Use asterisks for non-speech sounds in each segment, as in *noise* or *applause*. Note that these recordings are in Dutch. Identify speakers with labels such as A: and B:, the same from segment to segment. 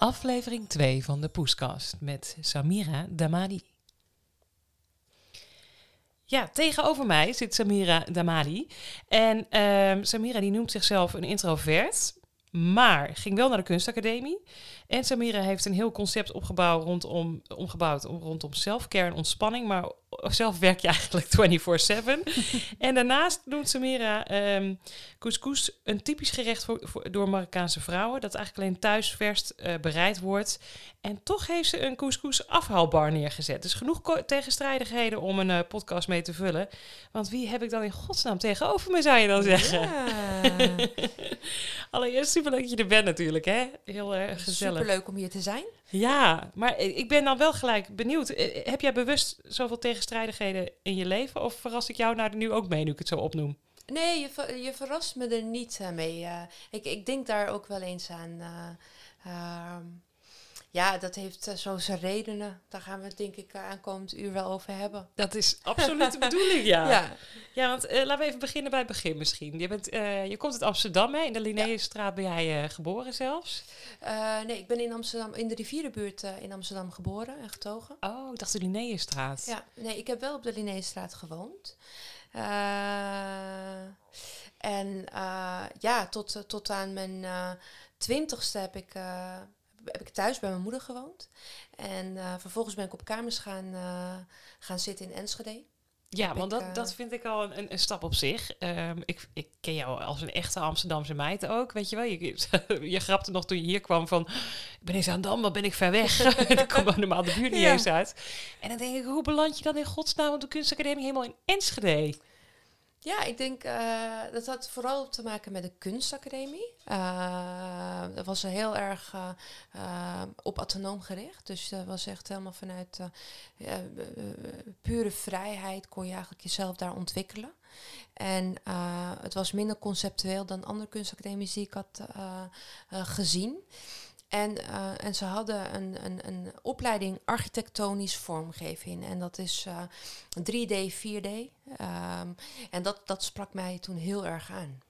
A: aflevering 2 van de Poeskast met Samira Damadi. Ja, tegenover mij zit Samira Damadi. En ehm, Samira die noemt zichzelf een introvert, maar ging wel naar de kunstacademie. En Samira heeft een heel concept opgebouwd rondom, omgebouwd rondom selfcare en ontspanning. Maar zelf werk je eigenlijk *laughs* 24-7. *laughs* en daarnaast doet Samira um, couscous, een typisch gerecht voor, voor, door Marokkaanse vrouwen. Dat eigenlijk alleen thuis vers uh, bereid wordt. En toch heeft ze een couscous afhaalbar neergezet. Dus genoeg tegenstrijdigheden om een uh, podcast mee te vullen. Want wie heb ik dan in godsnaam tegenover me, zou je dan zeggen? Ja. *laughs* Allereerst superleuk dat je er bent natuurlijk, hè? Heel erg uh, gezellig.
B: Superleuk om hier te zijn.
A: Ja, maar ik ben dan wel gelijk benieuwd. Heb jij bewust zoveel tegenstrijdigheden in je leven? Of verras ik jou nou nu ook mee, nu ik het zo opnoem?
B: Nee, je, ver, je verrast me er niet uh, mee. Uh, ik, ik denk daar ook wel eens aan. Uh, ja, dat heeft uh, zo zijn redenen. Daar gaan we het denk ik aankomend uur wel over hebben.
A: Dat is absoluut de *laughs* bedoeling, ja. ja. Ja, want uh, laten we even beginnen bij het begin misschien. Je, bent, uh, je komt uit Amsterdam, hè? In de Linnaeusstraat ben jij geboren zelfs?
B: nee, ik ben in Amsterdam, in de rivierenbuurt in Amsterdam geboren en getogen.
A: Oh, ik dacht de Linnaeusstraat.
B: Ja, nee, ik heb wel op de Linnaeusstraat gewoond. en ja, tot, tot aan mijn twintigste heb ik heb ik thuis bij mijn moeder gewoond. En uh, vervolgens ben ik op kamers gaan, uh, gaan zitten in Enschede.
A: Ja, heb want ik, dat, uh, dat vind ik al een, een stap op zich. Um, ik, ik ken jou als een echte Amsterdamse meid ook, weet je wel. Je, *laughs* je grapte nog toen je hier kwam van... Ik ben eens aan Dam, wat ben ik ver weg. ik kom normaal de buurt niet ja. eens uit. En dan denk ik, hoe beland je dan in godsnaam op de kunstacademie helemaal in Enschede?
B: Ja, ik denk uh, dat had vooral te maken met de kunstacademie. Uh, dat was heel erg uh, op autonoom gericht. Dus dat was echt helemaal vanuit pure vrijheid kon je eigenlijk jezelf daar ontwikkelen. En het was minder conceptueel dan andere kunstacademies die ik had gezien. En, uh, en ze hadden een, een, een opleiding architectonisch vormgeving. En dat is uh, 3D, 4D. Um, en dat, dat sprak mij toen heel erg aan.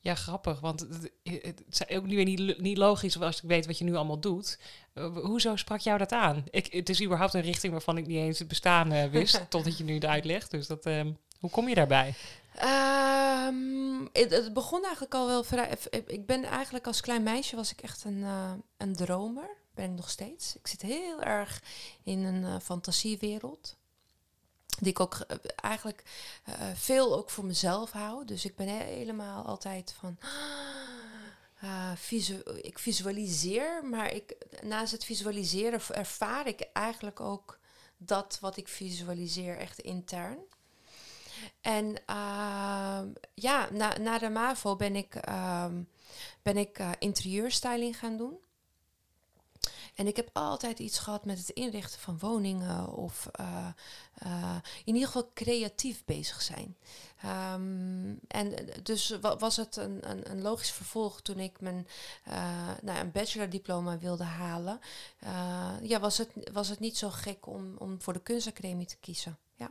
A: Ja, grappig. Want het, het is ook weer niet, niet logisch als ik weet wat je nu allemaal doet. Uh, hoezo sprak jou dat aan? Ik, het is überhaupt een richting waarvan ik niet eens het bestaan wist, *laughs* totdat je nu het uitlegt. Dus dat, um, hoe kom je daarbij?
B: Um, het, het, begon eigenlijk al wel vrij. Ik ben eigenlijk als klein meisje was ik echt een, uh, een dromer. Ben ik nog steeds. Ik zit heel erg in een uh, fantasiewereld. Die ik ook eigenlijk veel ook voor mezelf hou. Dus ik ben helemaal altijd van. *gasps* Ik visualiseer, maar ik, naast het visualiseren ervaar ik eigenlijk ook dat wat ik visualiseer echt intern. En uh, ja, na, na de MAVO ben ik, uh, ben ik uh, interieurstyling gaan doen. En ik heb altijd iets gehad met het inrichten van woningen of uh, uh, in ieder geval creatief bezig zijn. Um, en dus was het een, een, een, logisch vervolg toen ik mijn uh, nou, een bachelordiploma wilde halen. ja, was het, was het niet zo gek om, om voor de kunstacademie te kiezen. Ja.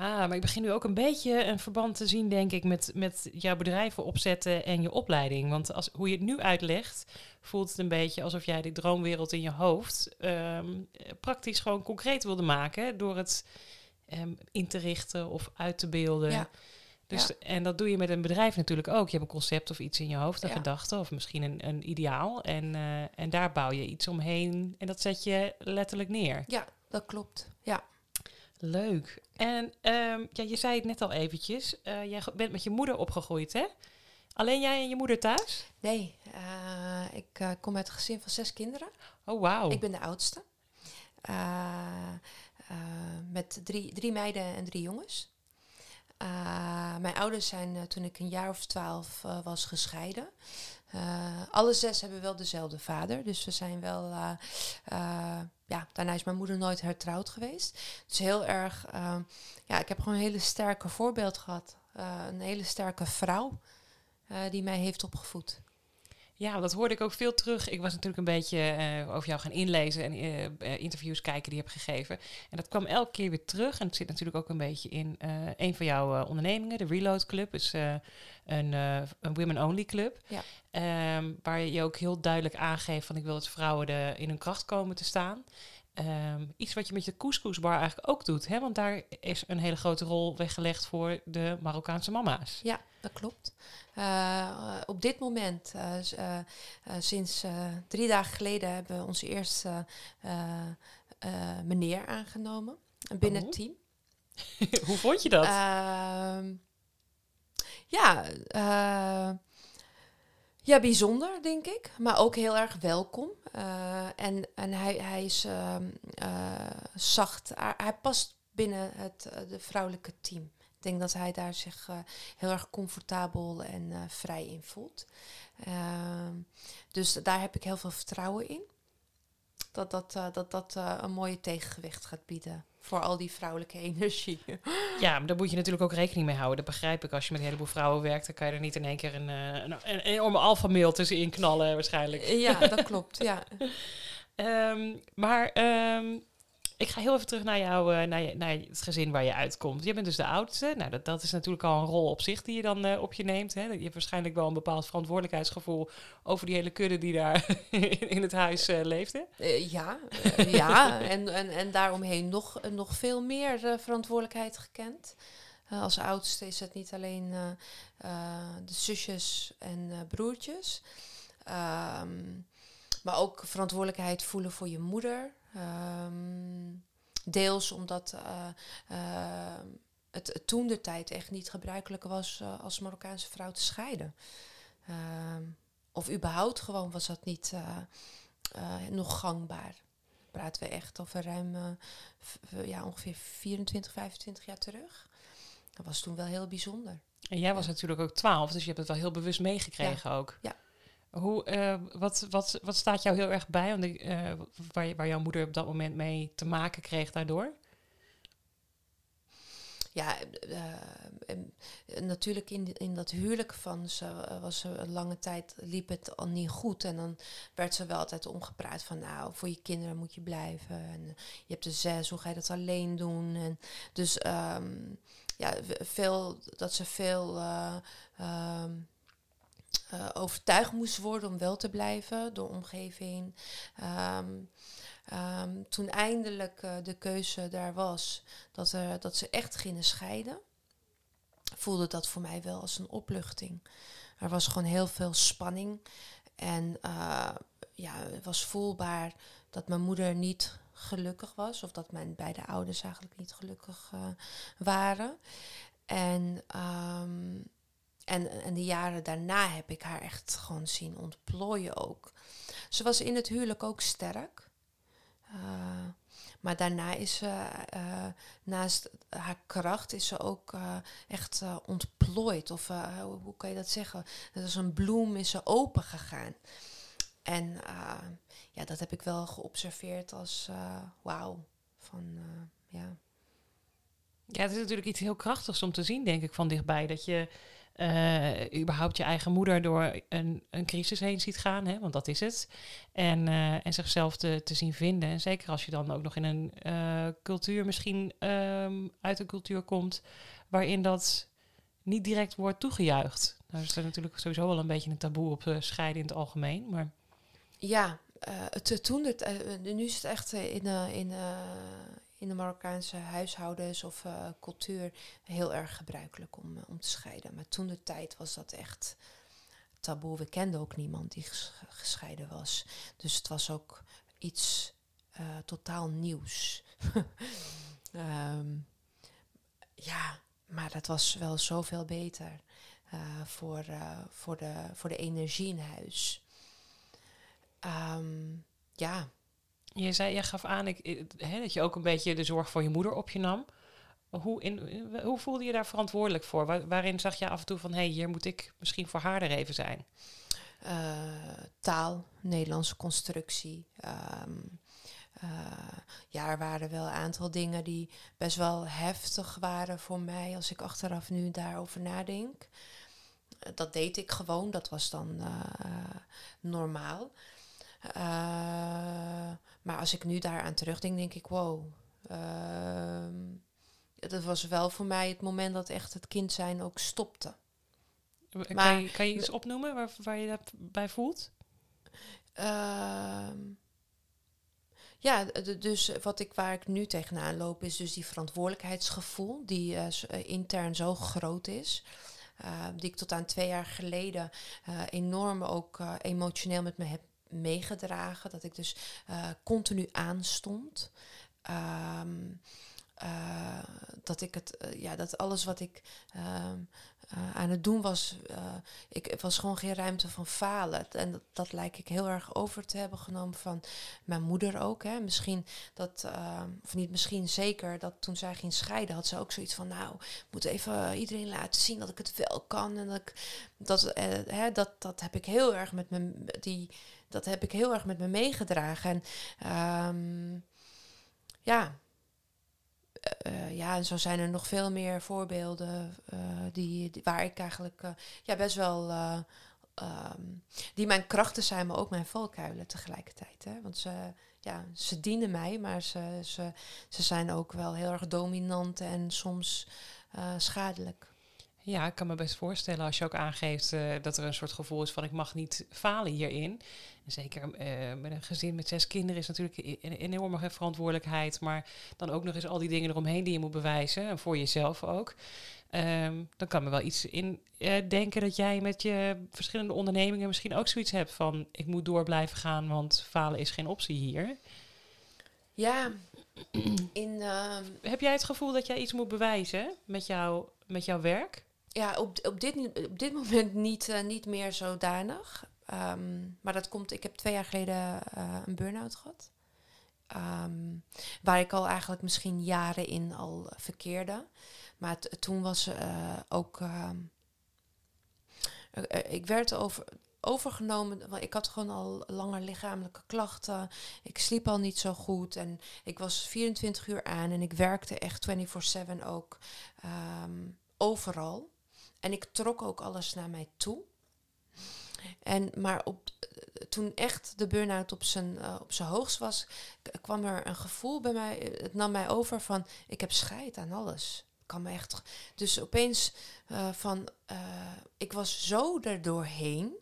A: Ah, maar ik begin nu ook een beetje een verband te zien, denk ik, met, met jouw bedrijven opzetten en je opleiding. Want als, hoe je het nu uitlegt, voelt het een beetje alsof jij die droomwereld in je hoofd um, praktisch gewoon concreet wilde maken door het um, in te richten of uit te beelden. Ja. Dus, ja. En dat doe je met een bedrijf natuurlijk ook. Je hebt een concept of iets in je hoofd, een ja. gedachte of misschien een, een ideaal. En, uh, en daar bouw je iets omheen en dat zet je letterlijk neer.
B: Ja, dat klopt. Ja.
A: Leuk. En um, ja, je zei het net al eventjes. Uh, jij bent met je moeder opgegroeid, hè? Alleen jij en je moeder thuis?
B: Nee, uh, ik uh, kom uit een gezin van zes kinderen.
A: Oh, wauw.
B: Ik ben de oudste. met drie, drie meiden en drie jongens. mijn ouders zijn toen ik een jaar of twaalf was gescheiden. Uh, alle zes hebben wel dezelfde vader. Dus we zijn wel. Uh, uh, ja, daarna is mijn moeder nooit hertrouwd geweest. Dus heel erg. ja, ik heb gewoon een hele sterke voorbeeld gehad. een hele sterke vrouw die mij heeft opgevoed.
A: Ja, dat hoorde ik ook veel terug. Ik was natuurlijk een beetje uh, over jou gaan inlezen en uh, interviews kijken die je hebt gegeven. En dat kwam elke keer weer terug. En het zit natuurlijk ook een beetje in een van jouw ondernemingen, de Reload Club. is een, een women-only club. Ja. Um, waar je ook heel duidelijk aangeeft van ik wil dat vrouwen de, in hun kracht komen te staan. Um, iets wat je met je couscousbar eigenlijk ook doet. Hè? Want daar is een hele grote rol weggelegd voor de Marokkaanse mama's.
B: Ja, dat klopt. Uh, op dit moment, uh, uh, sinds drie dagen geleden, hebben we onze eerste meneer aangenomen binnen oh. het team. *laughs*
A: Hoe vond je dat?
B: Ehm, ja, ja, bijzonder, denk ik. Maar ook heel erg welkom. Uh, en en hij, hij is uh, uh, zacht. Hij, past binnen het de vrouwelijke team. Ik denk dat hij daar zich heel erg comfortabel en vrij in voelt. Ehm, dus daar heb ik heel veel vertrouwen in. Dat dat, dat, dat een mooie tegengewicht gaat bieden voor al die vrouwelijke energie.
A: Ja, maar daar moet je natuurlijk ook rekening mee houden. Dat begrijp ik. Als je met een heleboel vrouwen werkt, dan kan je er niet in één keer een, eh, een, een enorme alfamail tussenin knallen waarschijnlijk.
B: Ja, dat klopt, ja.
A: um, *laughs* maar um, ik ga heel even terug naar, jou, uh, naar, je, naar het gezin waar je uitkomt. Je bent dus de oudste. Nou, dat, dat is natuurlijk al een rol op zich die je dan uh, op je neemt. Hè. Je hebt waarschijnlijk wel een bepaald verantwoordelijkheidsgevoel over die hele kudde die daar *laughs* in het huis uh, leefde.
B: ja, ja. *laughs* En, en, en daaromheen nog, nog veel meer verantwoordelijkheid gekend. als oudste is het niet alleen de zusjes en broertjes. Um, maar ook verantwoordelijkheid voelen voor je moeder. Um, deels omdat uh, uh, het toen de tijd echt niet gebruikelijk was uh, als Marokkaanse vrouw te scheiden. Ehm, of überhaupt gewoon was dat niet nog gangbaar. Praten we echt over ruim ja, ongeveer 24, 25 jaar terug. Dat was toen wel heel bijzonder.
A: En jij was natuurlijk ook 12, dus je hebt het wel heel bewust meegekregen ook.
B: Ja,
A: hoe, uh, wat, wat, wat staat jou heel erg bij, want, uh, waar, waar jouw moeder op dat moment mee te maken kreeg daardoor?
B: Ja, uh, natuurlijk in, in dat huwelijk van ze was ze een lange tijd liep het al niet goed. En dan werd ze wel altijd omgepraat van nou, voor je kinderen moet je blijven. En je hebt de zes, hoe ga je dat alleen doen? En dus um, ja, veel dat ze veel um, uh, overtuigd moest worden om wel te blijven door omgeving. Um, um, toen eindelijk uh, de keuze daar was dat, er, dat ze echt gingen scheiden, voelde dat voor mij wel als een opluchting. Er was gewoon heel veel spanning en uh, ja, het was voelbaar dat mijn moeder niet gelukkig was of dat mijn beide ouders eigenlijk niet gelukkig waren. En um, en, en de jaren daarna heb ik haar echt gewoon zien ontplooien ook. Ze was in het huwelijk ook sterk. Uh, maar daarna is ze, uh, naast haar kracht, is ze ook uh, echt ontplooid. Of hoe kan je dat zeggen? Dat is een bloem, is ze open gegaan. En ja, dat heb ik wel geobserveerd als wauw. Van ja.
A: Ja, het is natuurlijk iets heel krachtigs om te zien, denk ik, van dichtbij. Dat je uh, überhaupt je eigen moeder door een, een crisis heen ziet gaan, hè, want dat is het. En, uh, en zichzelf te, te zien vinden. En zeker als je dan ook nog in een uh, cultuur misschien um, uit een cultuur komt waarin dat niet direct wordt toegejuicht. Daar is er natuurlijk sowieso wel een beetje een taboe op scheiden in het algemeen. Maar...
B: Ja, het, toen het, nu is het echt in, in, in de Marokkaanse huishoudens of uh, cultuur heel erg gebruikelijk om, eh, om te scheiden. Maar toen de tijd was dat echt taboe. We kenden ook niemand die gescheiden was. Dus het was ook iets uh, totaal nieuws. um, *laughs* ja, maar dat was wel zoveel beter voor, voor, de, voor de energie in huis. Um, ja,
A: je zei, jij gaf aan ik, dat je ook een beetje de zorg voor je moeder op je nam. Hoe, in, hoe voelde je daar verantwoordelijk voor? waarin zag je af en toe van, hé, hier moet ik misschien voor haar er even zijn?
B: Uh, taal, Nederlandse constructie. Um, uh, ja, er waren wel een aantal dingen die best wel heftig waren voor mij als ik achteraf nu daarover nadenk. dat deed ik gewoon. Dat was dan eh, normaal. Eh, maar als ik nu daaraan terugdenk, denk ik, wow. ehm, dat was wel voor mij het moment dat echt het kind zijn ook stopte.
A: Kan,
B: Maar-
A: je, kan je iets opnoemen waar, waar je dat bij voelt?
B: Ehm, ja, dus wat ik, waar ik nu tegenaan loop is dus die verantwoordelijkheidsgevoel die eh, eh, intern zo groot is. eh, die ik tot aan twee jaar geleden eh, enorm ook eh, emotioneel met me heb meegedragen. Dat ik dus eh, continu aanstond. Ehm, eh, dat ik het, eh, ja, dat alles wat ik eh, aan het doen was, eh, ik, was gewoon geen ruimte van falen. En dat, dat lijkt ik heel erg over te hebben genomen van mijn moeder ook. Hè. Misschien dat, eh, of niet misschien zeker, dat toen zij ging scheiden, had ze ook zoiets van, nou, ik moet even iedereen laten zien dat ik het wel kan. En dat ik, dat, hè, dat, dat heb ik heel erg met me, die, dat heb ik heel erg met me meegedragen. En ehm, ja. Eh, ja, en zo zijn er nog veel meer voorbeelden eh, die, waar ik eigenlijk eh, ja, best wel. eh, ehm, die mijn krachten zijn, maar ook mijn valkuilen tegelijkertijd. Hè? Want ze, ja, ze dienen mij, maar ze, ze, ze zijn ook wel heel erg dominant en soms eh, schadelijk.
A: Ja, ik kan me best voorstellen als je ook aangeeft eh, dat er een soort gevoel is van ik mag niet falen hierin. En zeker eh, met een gezin met zes kinderen is natuurlijk e- een enorme verantwoordelijkheid. Maar dan ook nog eens al die dingen eromheen die je moet bewijzen. En voor jezelf ook. Ehm, dan kan me wel iets in eh, denken dat jij met je verschillende ondernemingen misschien ook zoiets hebt van ik moet door blijven gaan, want falen is geen optie hier.
B: Ja, *clears throat* in, ehm,
A: Heb jij het gevoel dat jij iets moet bewijzen met, jou, met jouw werk?
B: Ja, op, op, dit, op dit moment niet, eh, niet meer zodanig. Ehm, maar dat komt, ik heb twee jaar geleden eh, een burn-out gehad. Ehm, waar ik al eigenlijk misschien jaren in al verkeerde. Maar toen was eh, ook. ehm, eh, eh, ik werd over, overgenomen. Want ik had gewoon al langer lichamelijke klachten. Ik sliep al niet zo goed. En ik was 24 uur aan en ik werkte echt 24-7 ook overal. En ik trok ook alles naar mij toe. En, maar op, toen echt de burn-out op zijn, eh, op zijn hoogst was, kwam er een gevoel bij mij. eh, Het nam mij over van: ik heb scheid aan alles. Kan me echt, dus opeens eh, van: ik was zo er doorheen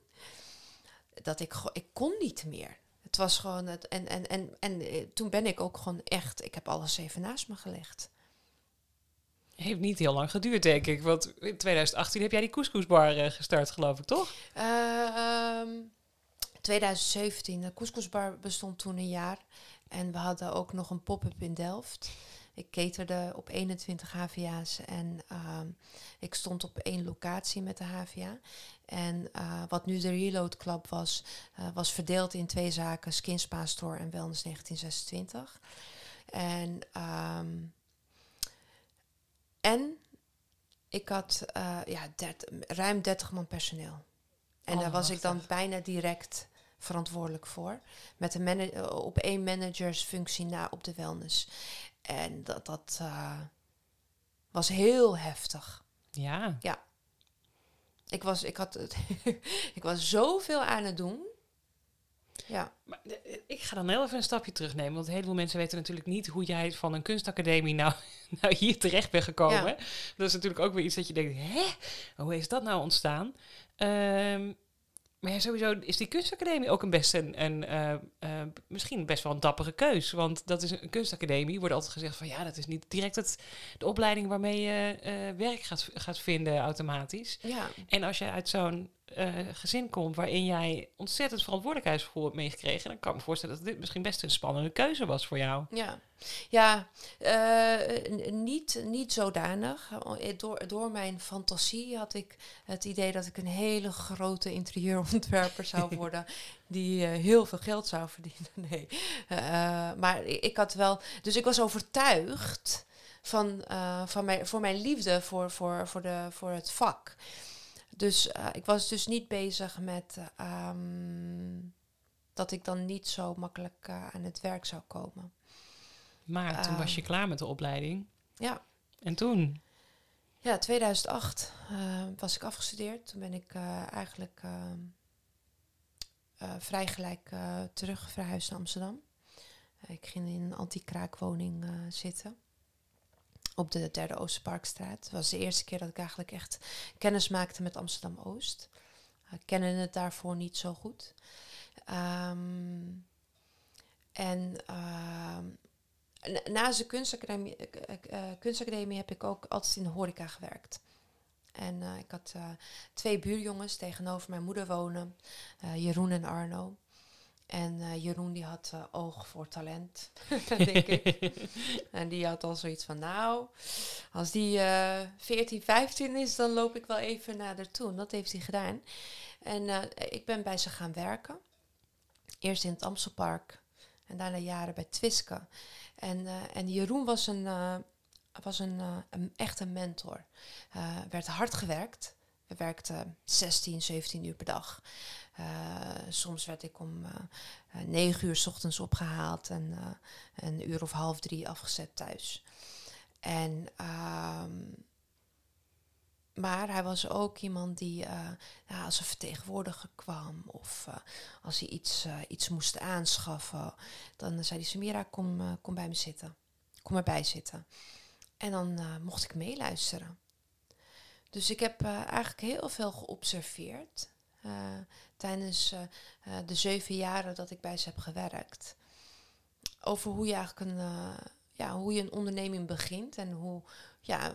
B: dat ik, ik kon niet meer. Het was gewoon het. En, en, en, en toen ben ik ook gewoon echt. Ik heb alles even naast me gelegd.
A: Heeft niet heel lang geduurd, denk ik. Want in 2018 heb jij die couscousbar eh, gestart, geloof ik, toch?
B: Eh, ehm, 2017, de Couscousbar bestond toen een jaar. En we hadden ook nog een pop-up in Delft. Ik caterde op 21 HVA's en ehm, ik stond op één locatie met de HVA. En eh, wat nu de Reload Club was, was verdeeld in twee zaken: Skin Spa Store en Wellness 1926. En, ehm, en ik had eh, ja, dert- ruim 30 man personeel. En daar was ik dan bijna direct verantwoordelijk voor. Met een eh, op één managersfunctie na op de wellness. En dat, dat eh, was heel heftig.
A: Ja.
B: Ik was, ik had *laughs* ik was zoveel aan het doen. Ja,
A: Maar, eh, ik ga dan heel even een stapje terugnemen. Want een heleboel mensen weten natuurlijk niet hoe jij van een kunstacademie nou, *laughs* nou hier terecht bent gekomen.
B: Ja.
A: Dat is natuurlijk ook weer iets dat je denkt, hè? Hoe is dat nou ontstaan? Ehm, maar ja, sowieso is die kunstacademie ook een best een, een eh, eh, misschien best wel een dappere keus. Want dat is een, een kunstacademie. Wordt altijd gezegd van ja, dat is niet direct het, de opleiding waarmee je werk gaat, gaat vinden automatisch.
B: ja,
A: En als je uit zo'n eh, gezin komt waarin jij ontzettend verantwoordelijkheidsgevoel hebt meegekregen, dan kan ik me voorstellen dat dit misschien best een spannende keuze was voor jou.
B: ja. Ja, eh, niet, niet zodanig. Eh, Door, door mijn fantasie had ik het idee dat ik een hele grote interieurontwerper zou *laughs* worden. die heel veel geld zou verdienen. *laughs* Nee. Maar ik had wel. Dus ik was overtuigd van, van mijn, voor mijn liefde voor, voor, voor, de, voor het vak. Dus eh, ik was dus niet bezig met eh, ehm, dat ik dan niet zo makkelijk eh, aan het werk zou komen.
A: Maar toen was je klaar met de opleiding.
B: Ja,
A: En toen?
B: Ja, 2008 uh, was ik afgestudeerd. Toen ben ik eigenlijk uh, vrij gelijk terug verhuisd naar Amsterdam. ik ging in een anti-kraakwoning zitten. Op de derde Oosterparkstraat. Het was de eerste keer dat ik eigenlijk echt kennis maakte met Amsterdam-Oost. Ik kende het daarvoor niet zo goed. Um, en ehm, na de kunstacademie, uh, kunstacademie heb ik ook altijd in de horeca gewerkt. En uh, ik had uh, twee buurjongens tegenover mijn moeder wonen, Jeroen en Arno. En Jeroen die had oog voor talent, *laughs* denk ik. *laughs* en die had al zoiets van, nou, als die 14, 15 is, dan loop ik wel even naar haar toe. En dat heeft hij gedaan. En ik ben bij ze gaan werken. Eerst in het Amstelpark en daarna jaren bij Twiske. En, en Jeroen was een, was een, een echte mentor. werd hard gewerkt. We werkten 16, 17 uur per dag. Soms werd ik om 9 uur s ochtends opgehaald en een uur of half drie afgezet thuis. En ehm, maar hij was ook iemand die ja, als een vertegenwoordiger kwam of als hij iets, iets moest aanschaffen, dan zei hij: Samira, kom, kom bij me zitten. Kom erbij zitten. En dan mocht ik meeluisteren. Dus ik heb eigenlijk heel veel geobserveerd tijdens de zeven jaren dat ik bij ze heb gewerkt. Over hoe je eigenlijk een, ja, hoe je een onderneming begint en hoe, ja,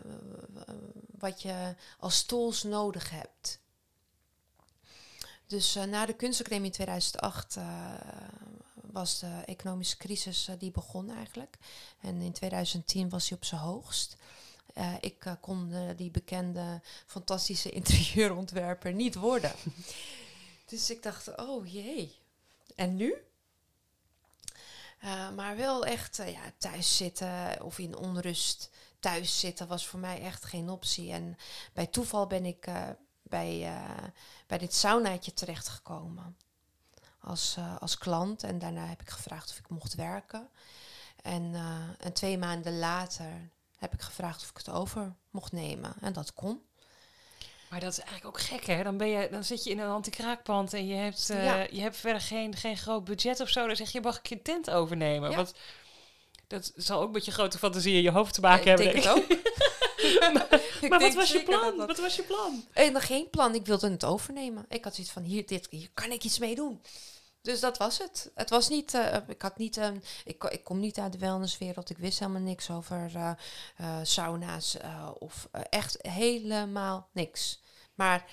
B: wat je als tools nodig hebt. Dus na de kunstacademie in 2008 uh, was de economische crisis die begon eigenlijk. En in 2010 was hij op zijn hoogst. Uh, ik kon die bekende fantastische *laughs* interieurontwerper niet worden. *laughs* dus ik dacht, oh jee. En nu? maar wel echt ja, thuis zitten of in onrust thuis zitten was voor mij echt geen optie. En bij toeval ben ik bij, bij dit saunaatje terechtgekomen als, als klant. En daarna heb ik gevraagd of ik mocht werken. En, en twee maanden later heb ik gevraagd of ik het over mocht nemen. En dat kon.
A: Maar dat is eigenlijk ook gek, hè? Dan, ben je, dan zit je in een anti-kraakpand en je hebt, ja. je hebt verder geen, geen groot budget of zo. Dan zeg je, mag ik je tent overnemen? Ja. Want dat zal ook met je grote fantasie in je hoofd te maken hebben.
B: Ik denk het ook. *laughs* *laughs*
A: maar, maar wat was je plan? Wat was je plan?
B: En nog geen plan. Ik wilde het overnemen. Ik had zoiets van, hier, dit, hier kan ik iets mee doen. Dus dat was het. Het was niet, uh, ik had niet, uh, ik, ik kom niet uit de wellnesswereld. Ik wist helemaal niks over uh, sauna's of echt helemaal niks. Maar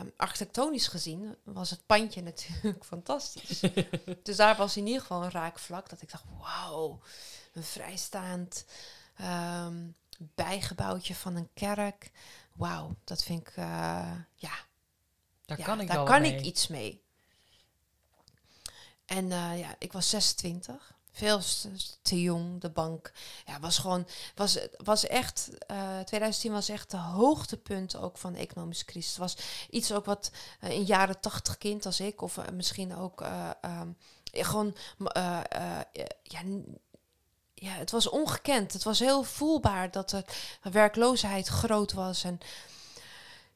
B: um, architectonisch gezien was het pandje *laughs* natuurlijk fantastisch. *laughs* dus daar was in ieder geval een raakvlak dat ik dacht, wauw, een vrijstaand um, bijgebouwtje van een kerk. Wauw, dat vind ik, ja.
A: Daar kan, ik,
B: daar kan ik iets mee. En uh, ja, ik was 26 veel te jong. De bank ja, was gewoon, was, was echt, uh, eh, 2010 was echt de hoogtepunt ook van de economische crisis. Het was iets ook wat uh, in jaren 80 kind als ik, of misschien ook um, gewoon, ja, ja, het was ongekend. Het was heel voelbaar dat de werkloosheid groot was. En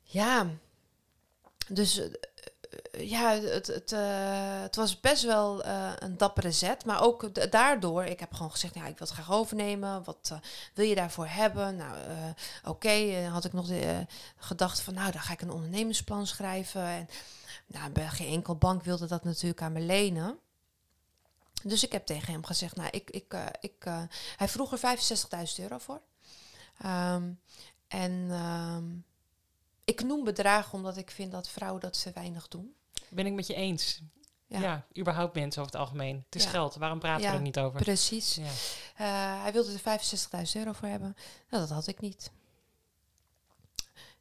B: ja, dus eh, ja, het, het, het was best wel uh, een dappere zet. Maar ook daardoor, ik heb gewoon gezegd, ja, ik wil het graag overnemen. Wat uh, wil je daarvoor hebben? Nou, oké, had ik nog de gedachte van, nou, dan ga ik een ondernemingsplan schrijven. En nou, geen enkel bank wilde dat natuurlijk aan me lenen. Dus ik heb tegen hem gezegd, nou, ik, ik, ik, hij vroeg er 65.000 euro voor. Um, en um, ik noem bedragen omdat ik vind dat vrouwen dat te weinig doen.
A: Ben ik met je eens. Ja. ja, überhaupt mensen over het algemeen. Het is geld, waarom praten we er niet over?
B: Precies. Ja. Uh, hij wilde er 65.000 euro voor hebben. Nou, dat had ik niet.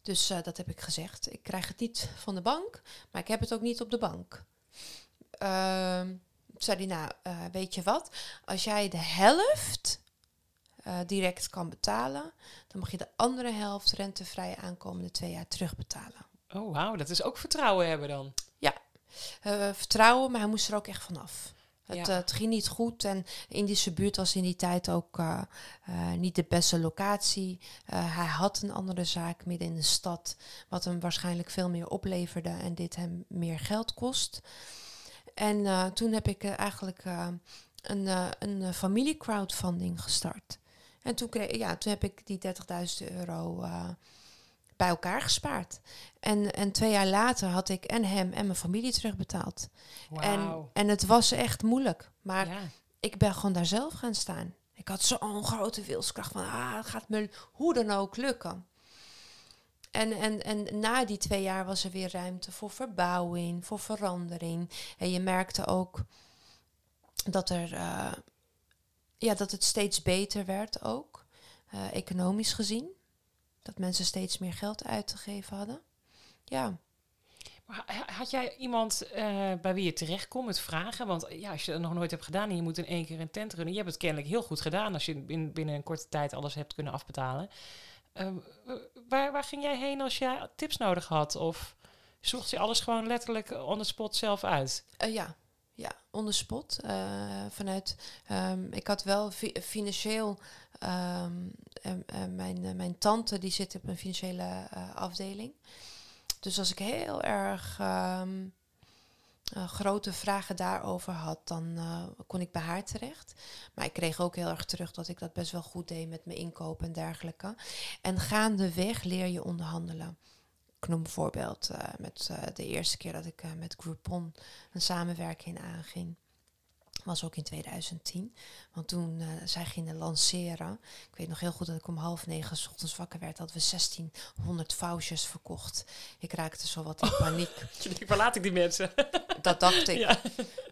B: Dus uh, dat heb ik gezegd. Ik krijg het niet van de bank, maar ik heb het ook niet op de bank. Uh, zei hij, nou, uh, weet je wat? Als jij de helft uh, direct kan betalen, dan mag je de andere helft rentevrij aankomende twee jaar terugbetalen.
A: Oh, wauw, dat is ook vertrouwen hebben dan.
B: Ja, uh, vertrouwen, maar hij moest er ook echt vanaf. Het,
A: Ja.
B: eh, het ging niet goed en Indische buurt was in die tijd ook eh, eh, niet de beste locatie. Eh, hij had een andere zaak midden in de stad, wat hem waarschijnlijk veel meer opleverde en dit hem meer geld kost. En eh, toen heb ik eh, eigenlijk eh, een, eh, een eh, familie-crowdfunding gestart. En toen, kreeg, ja, toen heb ik die 30.000 euro eh, bij elkaar gespaard. En, en twee jaar later had ik en hem en mijn familie terugbetaald. En, en het was echt moeilijk. Maar
A: Ja.
B: ik ben gewoon daar zelf gaan staan. Ik had zo'n grote wilskracht van, ah, het gaat me hoe dan ook lukken. En, en, en na die twee jaar was er weer ruimte voor verbouwing, voor verandering. En je merkte ook dat, er, eh, ja, dat het steeds beter werd ook, eh, economisch gezien. Dat mensen steeds meer geld uit te geven hadden. Ja,
A: Maar had jij iemand eh, bij wie je terecht kon met vragen? Want ja, als je het nog nooit hebt gedaan en je moet in één keer een tent runnen. Je hebt het kennelijk heel goed gedaan als je bin- binnen een korte tijd alles hebt kunnen afbetalen. Eh, waar, waar ging jij heen als jij tips nodig had? Of zocht je alles gewoon letterlijk on the spot zelf uit?
B: Eh, ja, ja, on the spot. eh, vanuit, ehm, ik had wel fi- financieel, ehm, em, mijn, eh, mijn tante die zit op een financiële eh, afdeling. Dus als ik heel erg ehm, eh, grote vragen daarover had, dan kon ik bij haar terecht. Maar ik kreeg ook heel erg terug dat ik dat best wel goed deed met mijn inkoop en dergelijke. En gaandeweg leer je onderhandelen. Ik noem bijvoorbeeld eh, met eh, de eerste keer dat ik eh, met Groupon een samenwerking aanging. Was ook in 2010. Want toen eh, zij gingen lanceren. Ik weet nog heel goed dat ik om half negen 's ochtends wakker werd. Dat we 1600 vouchers verkocht. Ik raakte zo wat in paniek. *laughs*
A: Waar laat ik die mensen? *laughs*
B: Dat dacht ik.
A: Ja.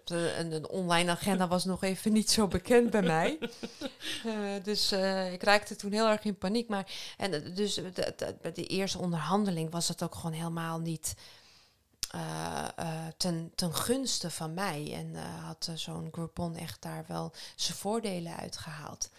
B: De, een, een online agenda was nog even niet zo bekend bij mij. *laughs* Eh, dus eh, ik raakte toen heel erg in paniek. Maar en, dus de, de eerste onderhandeling was het ook gewoon helemaal niet eh, eh, ten, ten gunste van mij. En eh, had zo'n Groupon echt daar wel zijn voordelen uitgehaald.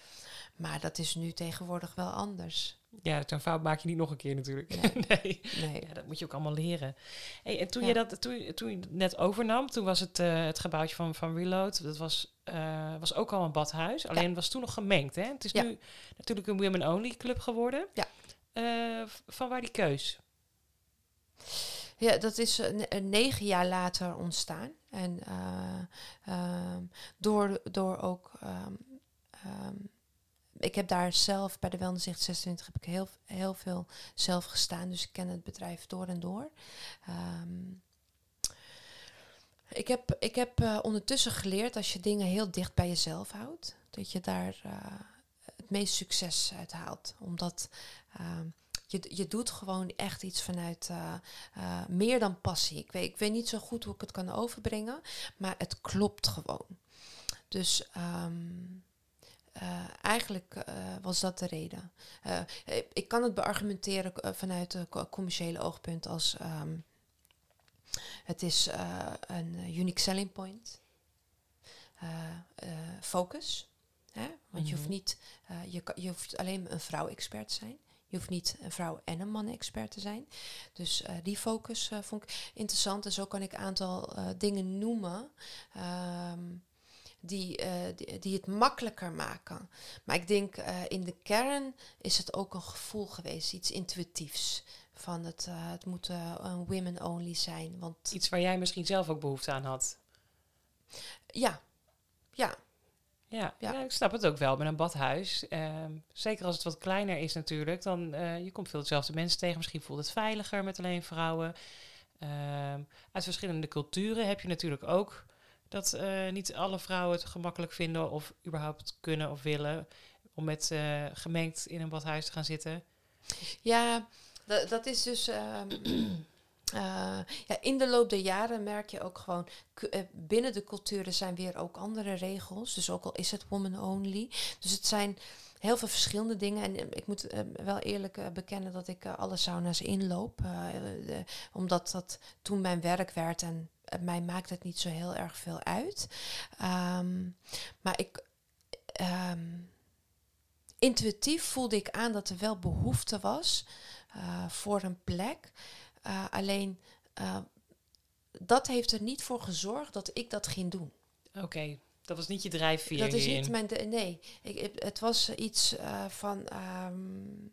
B: Maar dat is nu tegenwoordig wel anders.
A: Ja, zo'n fout maak je niet nog een keer natuurlijk.
B: Nee. *laughs*
A: nee.
B: Nee.
A: Ja, dat moet je ook allemaal leren. Hey, en toen,
B: Ja.
A: je dat, toen, toen je het net overnam, toen was het, eh, het gebouwtje van, van Reload, dat was, was ook al een badhuis. Alleen was toen nog gemengd. Hè? Het is nu natuurlijk een women-only club geworden.
B: Ja.
A: Van waar die keus?
B: Ja, dat is eh, eh, negen jaar later ontstaan. En eh, ehm, door, door ook. ehm, ehm, ik heb daar zelf bij de Welnizicht 26 heb ik heel, heel veel zelf gestaan. Dus ik ken het bedrijf door en door. Ik heb, ik heb ondertussen geleerd als je dingen heel dicht bij jezelf houdt, dat je daar het meest succes uit haalt. Omdat je, je doet gewoon echt iets vanuit eh, eh, meer dan passie. Ik weet, ik weet niet zo goed hoe ik het kan overbrengen, maar het klopt gewoon. Dus ehm, eh, eigenlijk was dat de reden. Ik- ik kan het beargumenteren vanuit een co- commerciële oogpunt als ehm, het is een unique selling point. Focus. Hè? Want je hoeft
A: Mhm.
B: niet, je, je hoeft alleen een vrouw-expert te zijn. Je hoeft niet een vrouw en een man-expert te zijn. Dus eh, die focus eh, vond ik interessant. En zo kan ik een aantal eh, dingen noemen ehm, die, die, die het makkelijker maken. Maar ik denk in de kern is het ook een gevoel geweest, iets intuïtiefs. Van het, het moet een women only zijn. Want
A: Iets waar jij misschien zelf ook behoefte aan had.
B: ja, ja,
A: Ja, ja.
B: Ja.
A: ik snap het ook wel met een badhuis. Ehm, zeker als het wat kleiner is natuurlijk. Dan eh je komt veel dezelfde mensen tegen. Misschien voelt het veiliger met alleen vrouwen. Ehm, uit verschillende culturen heb je natuurlijk ook dat eh, niet alle vrouwen het gemakkelijk vinden of überhaupt kunnen of willen om met eh, gemengd in een badhuis te gaan zitten.
B: Ja, dat, dat is dus. Eh, ja, in de loop der jaren merk je ook gewoon. eh, binnen de culturen zijn weer ook andere regels. Dus ook al is het woman only. Dus het zijn heel veel verschillende dingen. En eh, ik moet wel eerlijk bekennen dat ik alle sauna's inloop. omdat dat toen mijn werk werd. En mij maakt het niet zo heel erg veel uit. Ehm, maar ik. ehm, intuïtief voelde ik aan dat er wel behoefte was voor een plek. Eh, alleen eh, dat heeft er niet voor gezorgd dat ik dat ging doen.
A: Oké, dat was niet je drijfveer
B: Dat is
A: hierin.
B: niet mijn... nee, ik, ik- het was iets eh, van... ehm,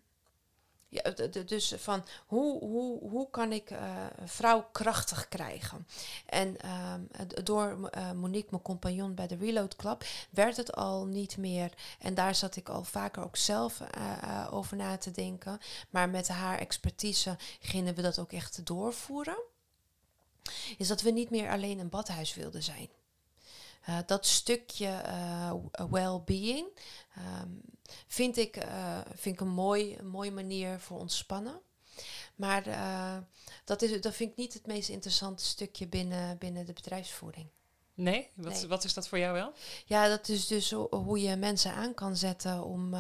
B: ja, dus van hoe, hoe, hoe kan ik eh, vrouw krachtig krijgen? En ehm, door eh, Monique, mijn compagnon bij de Reload Club, werd het al niet meer. En daar zat ik al vaker ook zelf eh, over na te denken. Maar met haar expertise gingen we dat ook echt doorvoeren. Is dat we niet meer alleen een badhuis wilden zijn. Eh, dat stukje eh, well-being ehm, vind, ik, eh, vind ik een, mooi, een mooie manier voor ontspannen. Maar dat, is, dat vind ik niet het meest interessante stukje binnen, binnen de bedrijfsvoering.
A: Nee? Wat,
B: Nee.
A: wat is dat voor jou wel?
B: Ja, dat is dus ho- hoe je mensen aan kan zetten om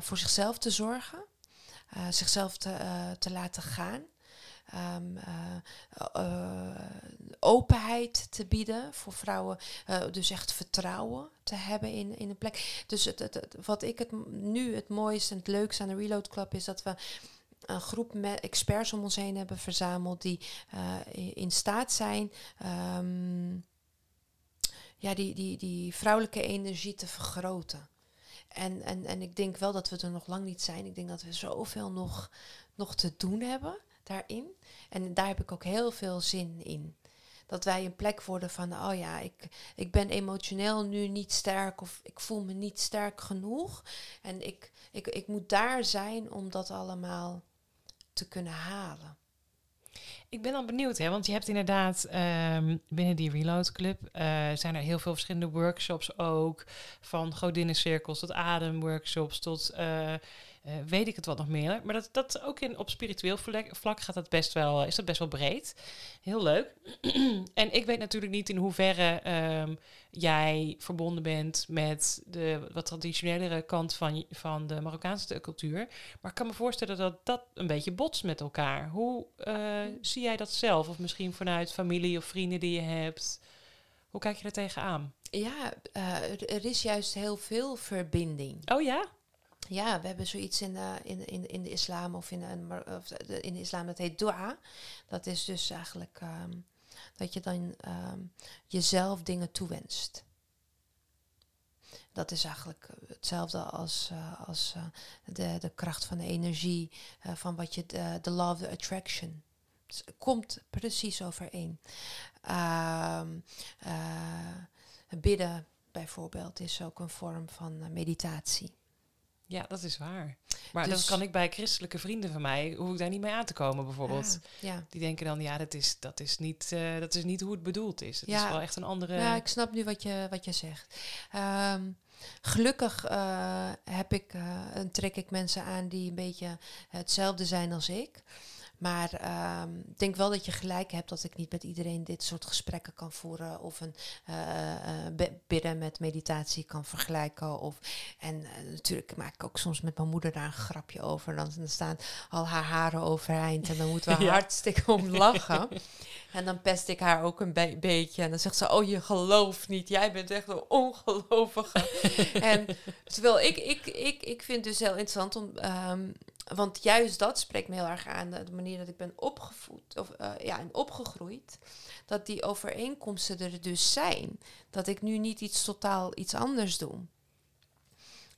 B: voor zichzelf te zorgen, zichzelf te, te laten gaan. Ehm, eh, eh, openheid te bieden voor vrouwen, eh, dus echt vertrouwen te hebben in, in een plek. Dus het, het, wat ik het nu het mooiste en het leukste aan de Reload Club is dat we een groep met experts om ons heen hebben verzameld die in, in staat zijn ehm, ja, die, die, die vrouwelijke energie te vergroten. En, en, en ik denk wel dat we er nog lang niet zijn. Ik denk dat we zoveel nog, nog te doen hebben daarin. En daar heb ik ook heel veel zin in. Dat wij een plek worden van, oh ja, ik, ik ben emotioneel nu niet sterk of ik voel me niet sterk genoeg. En ik, ik, ik moet daar zijn om dat allemaal te kunnen halen.
A: Ik ben dan benieuwd, hè, want je hebt inderdaad ehm, binnen die Reload Club eh, zijn er heel veel verschillende workshops ook. Van godinnеncirkels tot ademworkshops tot eh, eh, weet ik het wat nog meer. Maar dat, dat ook in, op spiritueel vlak, gaat dat best wel, is dat best wel breed. Heel leuk. *clears throat* en ik weet natuurlijk niet in hoeverre ehm, jij verbonden bent met de wat traditionelere kant van, van de Marokkaanse cultuur. Maar ik kan me voorstellen dat dat een beetje botst met elkaar. Hoe eh, zie jij dat zelf? Of misschien vanuit familie of vrienden die je hebt? Hoe kijk je er tegenaan?
B: Ja, eh, er, er is juist heel veel verbinding.
A: Oh ja?
B: Ja, we hebben zoiets in de, in, in, in de islam of in, mar- of de- in de islam, dat heet dua. Dat is dus eigenlijk ehm, dat je dan ehm, jezelf dingen toewenst. Dat is eigenlijk hetzelfde als, eh, als eh, de, de kracht van de energie, eh, van wat je, de, de law of the attraction. Het komt precies overeen. Ehm, eh, bidden bijvoorbeeld is ook een vorm van meditatie.
A: Ja, dat is waar. Maar
B: Dus-
A: dat kan ik bij christelijke vrienden van mij, hoef ik daar niet mee aan te komen bijvoorbeeld.
B: Ah, ja.
A: Die denken dan, ja, dat is, dat is, niet, eh, dat is niet hoe het bedoeld is. Het is
B: Ja.
A: wel echt een andere...
B: Ja, ik snap nu wat je, wat je zegt. Ehm, gelukkig eh, heb ik, en trek ik mensen aan die een beetje hetzelfde zijn als ik. Maar ehm, ik denk wel dat je gelijk hebt dat ik niet met iedereen dit soort gesprekken kan voeren. Of een bi- bidden met meditatie kan vergelijken. Of, en eh, natuurlijk maak ik ook soms met mijn moeder daar een grapje over. Dan, dan staan al haar haren overeind en dan moeten we *laughs*
A: Ja.
B: hartstikke om lachen. En dan pest ik haar ook een be- beetje. En dan zegt ze, oh je gelooft niet. Jij bent echt een ongelovige. *laughs* en terwijl ik, ik, ik, ik vind dus heel interessant om... ehm, want juist dat spreekt me heel erg aan. De manier dat ik ben opgevoed. Of eh, ja, en opgegroeid. Dat die overeenkomsten er dus zijn. Dat ik nu niet iets totaal iets anders doe.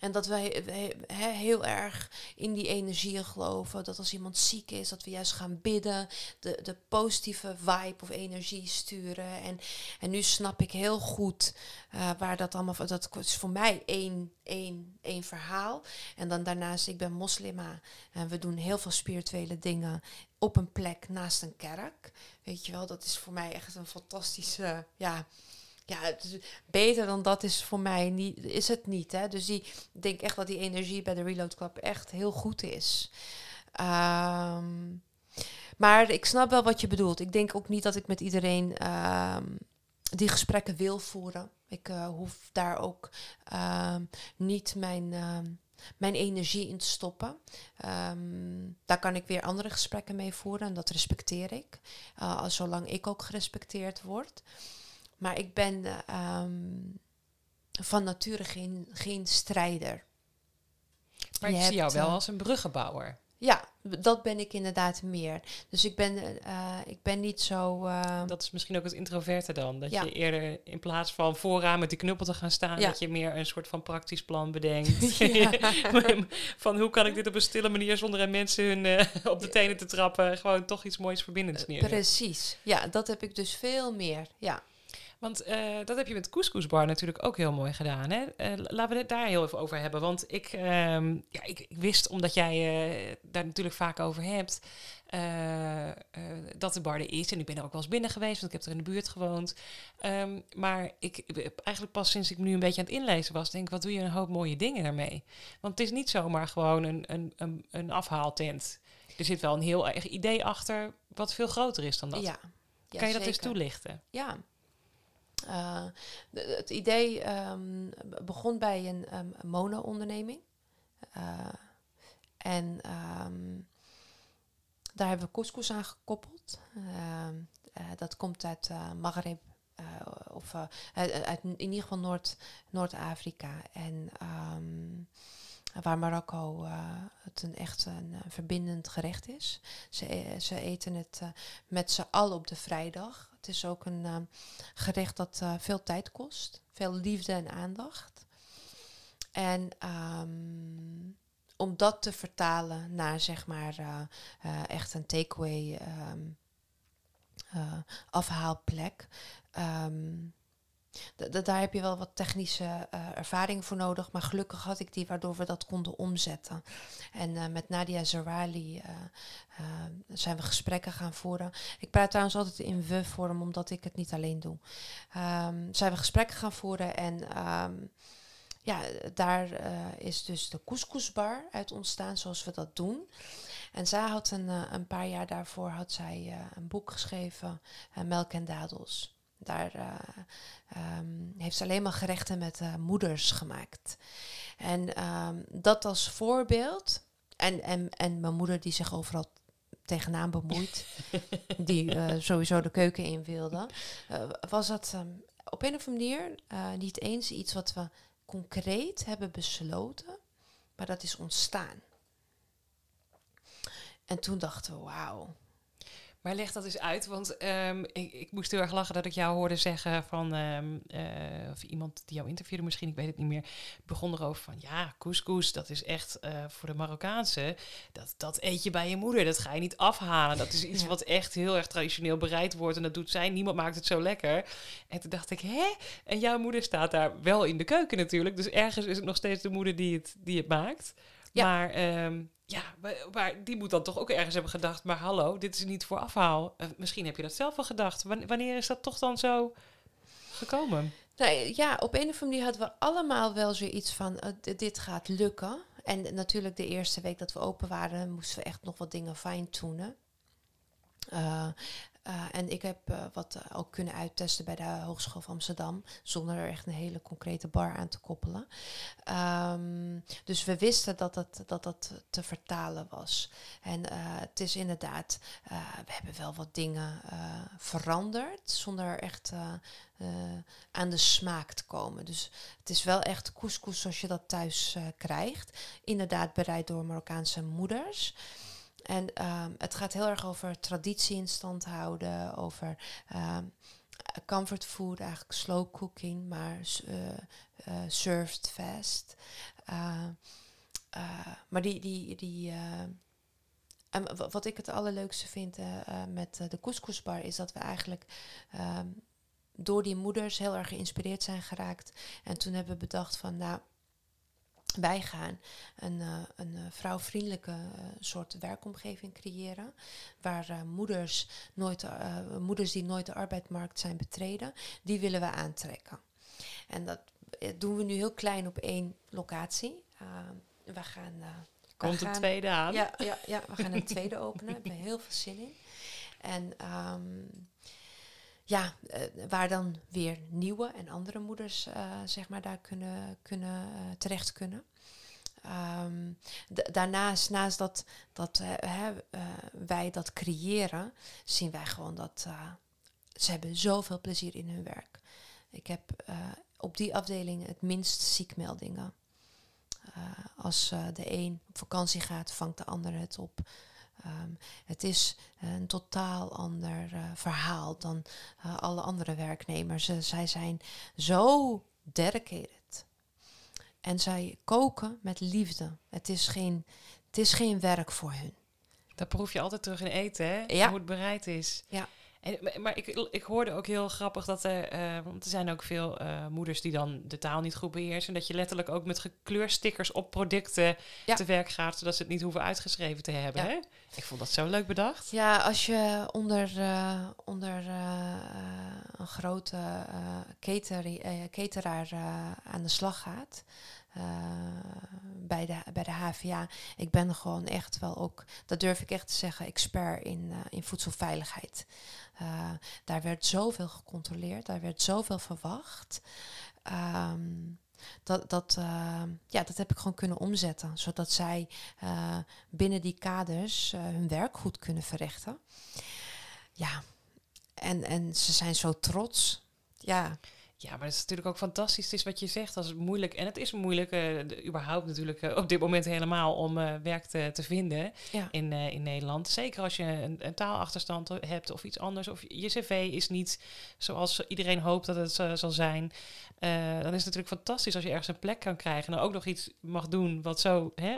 B: En dat wij heel erg in die energieën geloven. Dat als iemand ziek is, dat we juist gaan bidden. De, de positieve vibe of energie sturen. En, en nu snap ik heel goed eh, waar dat allemaal... Dat is voor mij één, één, één verhaal. En dan daarnaast, ik ben moslima. En we doen heel veel spirituele dingen op een plek naast een kerk. Weet je wel, dat is voor mij echt een fantastische... Ja, ja, het beter dan dat is voor mij niet, is het niet. Hè? Dus die, ik denk echt dat die energie bij de Reload Club echt heel goed is. Ehm, maar ik snap wel wat je bedoelt. Ik denk ook niet dat ik met iedereen ehm, die gesprekken wil voeren. Ik eh, hoef daar ook ehm, niet mijn, mijn energie in te stoppen. Daar kan ik weer andere gesprekken mee voeren en dat respecteer ik. eh, als zolang ik ook gerespecteerd word. Maar ik ben eh, ehm, van nature geen, geen strijder.
A: maar ik
B: je
A: zie jou wel
B: eh,
A: als een bruggenbouwer.
B: Ja, dat ben ik inderdaad meer. Dus ik ben, eh, ik ben niet zo. Uh,
A: dat is misschien ook het introverte dan. Dat
B: Ja.
A: je eerder in plaats van vooraan met die knuppel te gaan staan,
B: Ja.
A: dat je meer een soort van praktisch plan bedenkt. *laughs* *laughs* Van hoe kan ik dit op een stille manier zonder mensen hun eh, op de tenen te trappen, gewoon toch iets moois verbindends neerzetten.
B: precies. Ja, dat heb ik dus veel meer. Ja.
A: Want eh, dat heb je met Couscousbar natuurlijk ook heel mooi gedaan. Hè? Eh, laten we het daar heel even over hebben. Want ik, ehm, ja, ik, ik wist, omdat jij eh, daar natuurlijk vaak over hebt, dat de bar er is. En ik ben er ook wel eens binnen geweest, want ik heb er in de buurt gewoond. Ehm, maar ik eigenlijk pas sinds ik nu een beetje aan het inlezen was, denk ik, wat doe je een hoop mooie dingen daarmee? Want het is niet zomaar gewoon een, een, een, een afhaaltent. Er zit wel een heel erg idee achter, wat veel groter is dan dat.
B: Ja. Ja,
A: kan je dat eens toelichten?
B: Ja. Eh, het idee ehm, begon bij een um, mono-onderneming. Eh, en ehm, daar hebben we couscous aan gekoppeld. Eh, dat komt uit Maghreb. of uit, in ieder geval Noord, Noord-Afrika. En waar Marokko het een echt een, verbindend gerecht is. Ze, ze eten het met z'n allen op de vrijdag. Het is ook een eh, gerecht dat eh, veel tijd kost, veel liefde en aandacht. En ehm, om dat te vertalen naar zeg maar eh, eh, echt een takeaway ehm, eh, afhaalplek. Daar heb je wel wat technische eh, ervaring voor nodig, maar gelukkig had ik die waardoor we dat konden omzetten. En eh, met Nadia Zarwali eh, zijn we gesprekken gaan voeren. Ik praat trouwens altijd in we-vorm, omdat ik het niet alleen doe. Ehm, zijn we gesprekken gaan voeren en ehm, ja, daar is dus de couscousbar uit ontstaan zoals we dat doen. En zij had een, een paar jaar daarvoor had zij, een boek geschreven, Melk en Dadels. Daar eh, ehm, heeft ze alleen maar gerechten met eh, moeders gemaakt. En ehm, dat als voorbeeld. En, en, en mijn moeder die zich overal tegenaan bemoeit. *laughs* die eh, sowieso de keuken in wilde. was dat ehm, op een of andere manier niet eens iets wat we concreet hebben besloten. Maar dat is ontstaan. En toen dachten we, wauw.
A: Maar leg dat eens uit, want ehm, ik, ik moest heel erg lachen dat ik jou hoorde zeggen van, eh, of iemand die jou interviewde misschien, ik weet het niet meer, begon erover van, ja, couscous, dat is echt eh, voor de Marokkaanse, dat, dat eet je bij je moeder, dat ga je niet afhalen. Dat is iets *laughs*
B: Ja.
A: wat echt heel erg traditioneel bereid wordt en dat doet zij, niemand maakt het zo lekker. En toen dacht ik, hè? En jouw moeder staat daar wel in de keuken natuurlijk, dus ergens is het nog steeds de moeder die het, die het maakt.
B: Ja.
A: Maar ehm, ja, maar, die moet dan toch ook ergens hebben gedacht, maar hallo, dit is niet voor afhaal. Eh, misschien heb je dat zelf wel gedacht. Wan- wanneer is dat toch dan zo gekomen?
B: Nou ja, op een of andere manier hadden we allemaal wel zoiets van, d- dit gaat lukken. En natuurlijk de eerste week dat we open waren, moesten we echt nog wat dingen fine-tunen. Eh, eh, en ik heb eh, wat eh, ook kunnen uittesten bij de Hogeschool van Amsterdam, zonder er echt een hele concrete bar aan te koppelen. Ehm, dus we wisten dat dat, dat dat te vertalen was. En het is inderdaad, we hebben wel wat dingen veranderd, zonder echt aan de smaak te komen. Dus het is wel echt couscous zoals je dat thuis krijgt. Inderdaad bereid door Marokkaanse moeders. En ehm, het gaat heel erg over traditie in stand houden, over ehm, comfort food, eigenlijk slow cooking, maar eh, served fast. Eh, eh, maar die, die, die en wa- wat ik het allerleukste vind met de couscousbar is dat we eigenlijk ehm, door die moeders heel erg geïnspireerd zijn geraakt. En toen hebben we bedacht van nou, wij gaan een, eh, een eh, vrouwvriendelijke eh, soort werkomgeving creëren. Waar moeders, nooit, moeders die nooit de arbeidsmarkt zijn betreden, die willen we aantrekken. En dat doen we nu heel klein op één locatie. We gaan.
A: Komt
B: gaan-
A: tweede aan?
B: ja, ja, ja, we gaan een *laughs* tweede openen. Daar ik heel veel zin in. En ehm, ja, eh, waar dan weer nieuwe en andere moeders eh, zeg maar daar kunnen, kunnen eh, terecht kunnen. Ehm, daarnaast, naast dat, dat wij dat creëren, zien wij gewoon dat ze hebben zoveel plezier in hun werk. Ik heb op die afdeling het minst ziekmeldingen. Als de een op vakantie gaat, vangt de ander het op. Ehm, het is een totaal ander verhaal dan alle andere werknemers. zij zijn zo dedicated. En zij koken met liefde. Het is geen, het is geen werk voor hun.
A: Dat proef je altijd terug in eten, hè?
B: Ja.
A: Hoe het bereid is.
B: Ja.
A: En, maar ik, ik hoorde ook heel grappig dat er, uh, want er zijn ook veel uh, moeders die dan de taal niet goed beheersen. Dat je letterlijk ook met gekleurstickers op producten
B: Ja.
A: te werk gaat, zodat ze het niet hoeven uitgeschreven te hebben.
B: Ja.
A: Hè? Ik vond dat zo leuk bedacht.
B: Ja, als je onder, eh, onder een grote cateri- cateraar aan de slag gaat, uh, bij, de, bij de HVA. Ik ben gewoon echt wel ook, dat durf ik echt te zeggen, expert in, uh, in voedselveiligheid. Uh, daar werd zoveel gecontroleerd, daar werd zoveel verwacht. Um, dat, dat, ja, dat heb ik gewoon kunnen omzetten, zodat zij binnen die kaders hun werk goed kunnen verrichten. Ja, en, en ze zijn zo trots. Ja.
A: Ja, maar het is natuurlijk ook fantastisch. Het is wat je zegt, als het moeilijk. En het is moeilijk, uh, überhaupt natuurlijk uh, op dit moment helemaal om uh, werk te, te vinden
B: ja.
A: in, in Nederland. Zeker als je een, een, taalachterstand hebt of iets anders. Of je cv is niet zoals iedereen hoopt dat het zal zijn. dan is het natuurlijk fantastisch als je ergens een plek kan krijgen. En ook nog iets mag doen wat zo hè,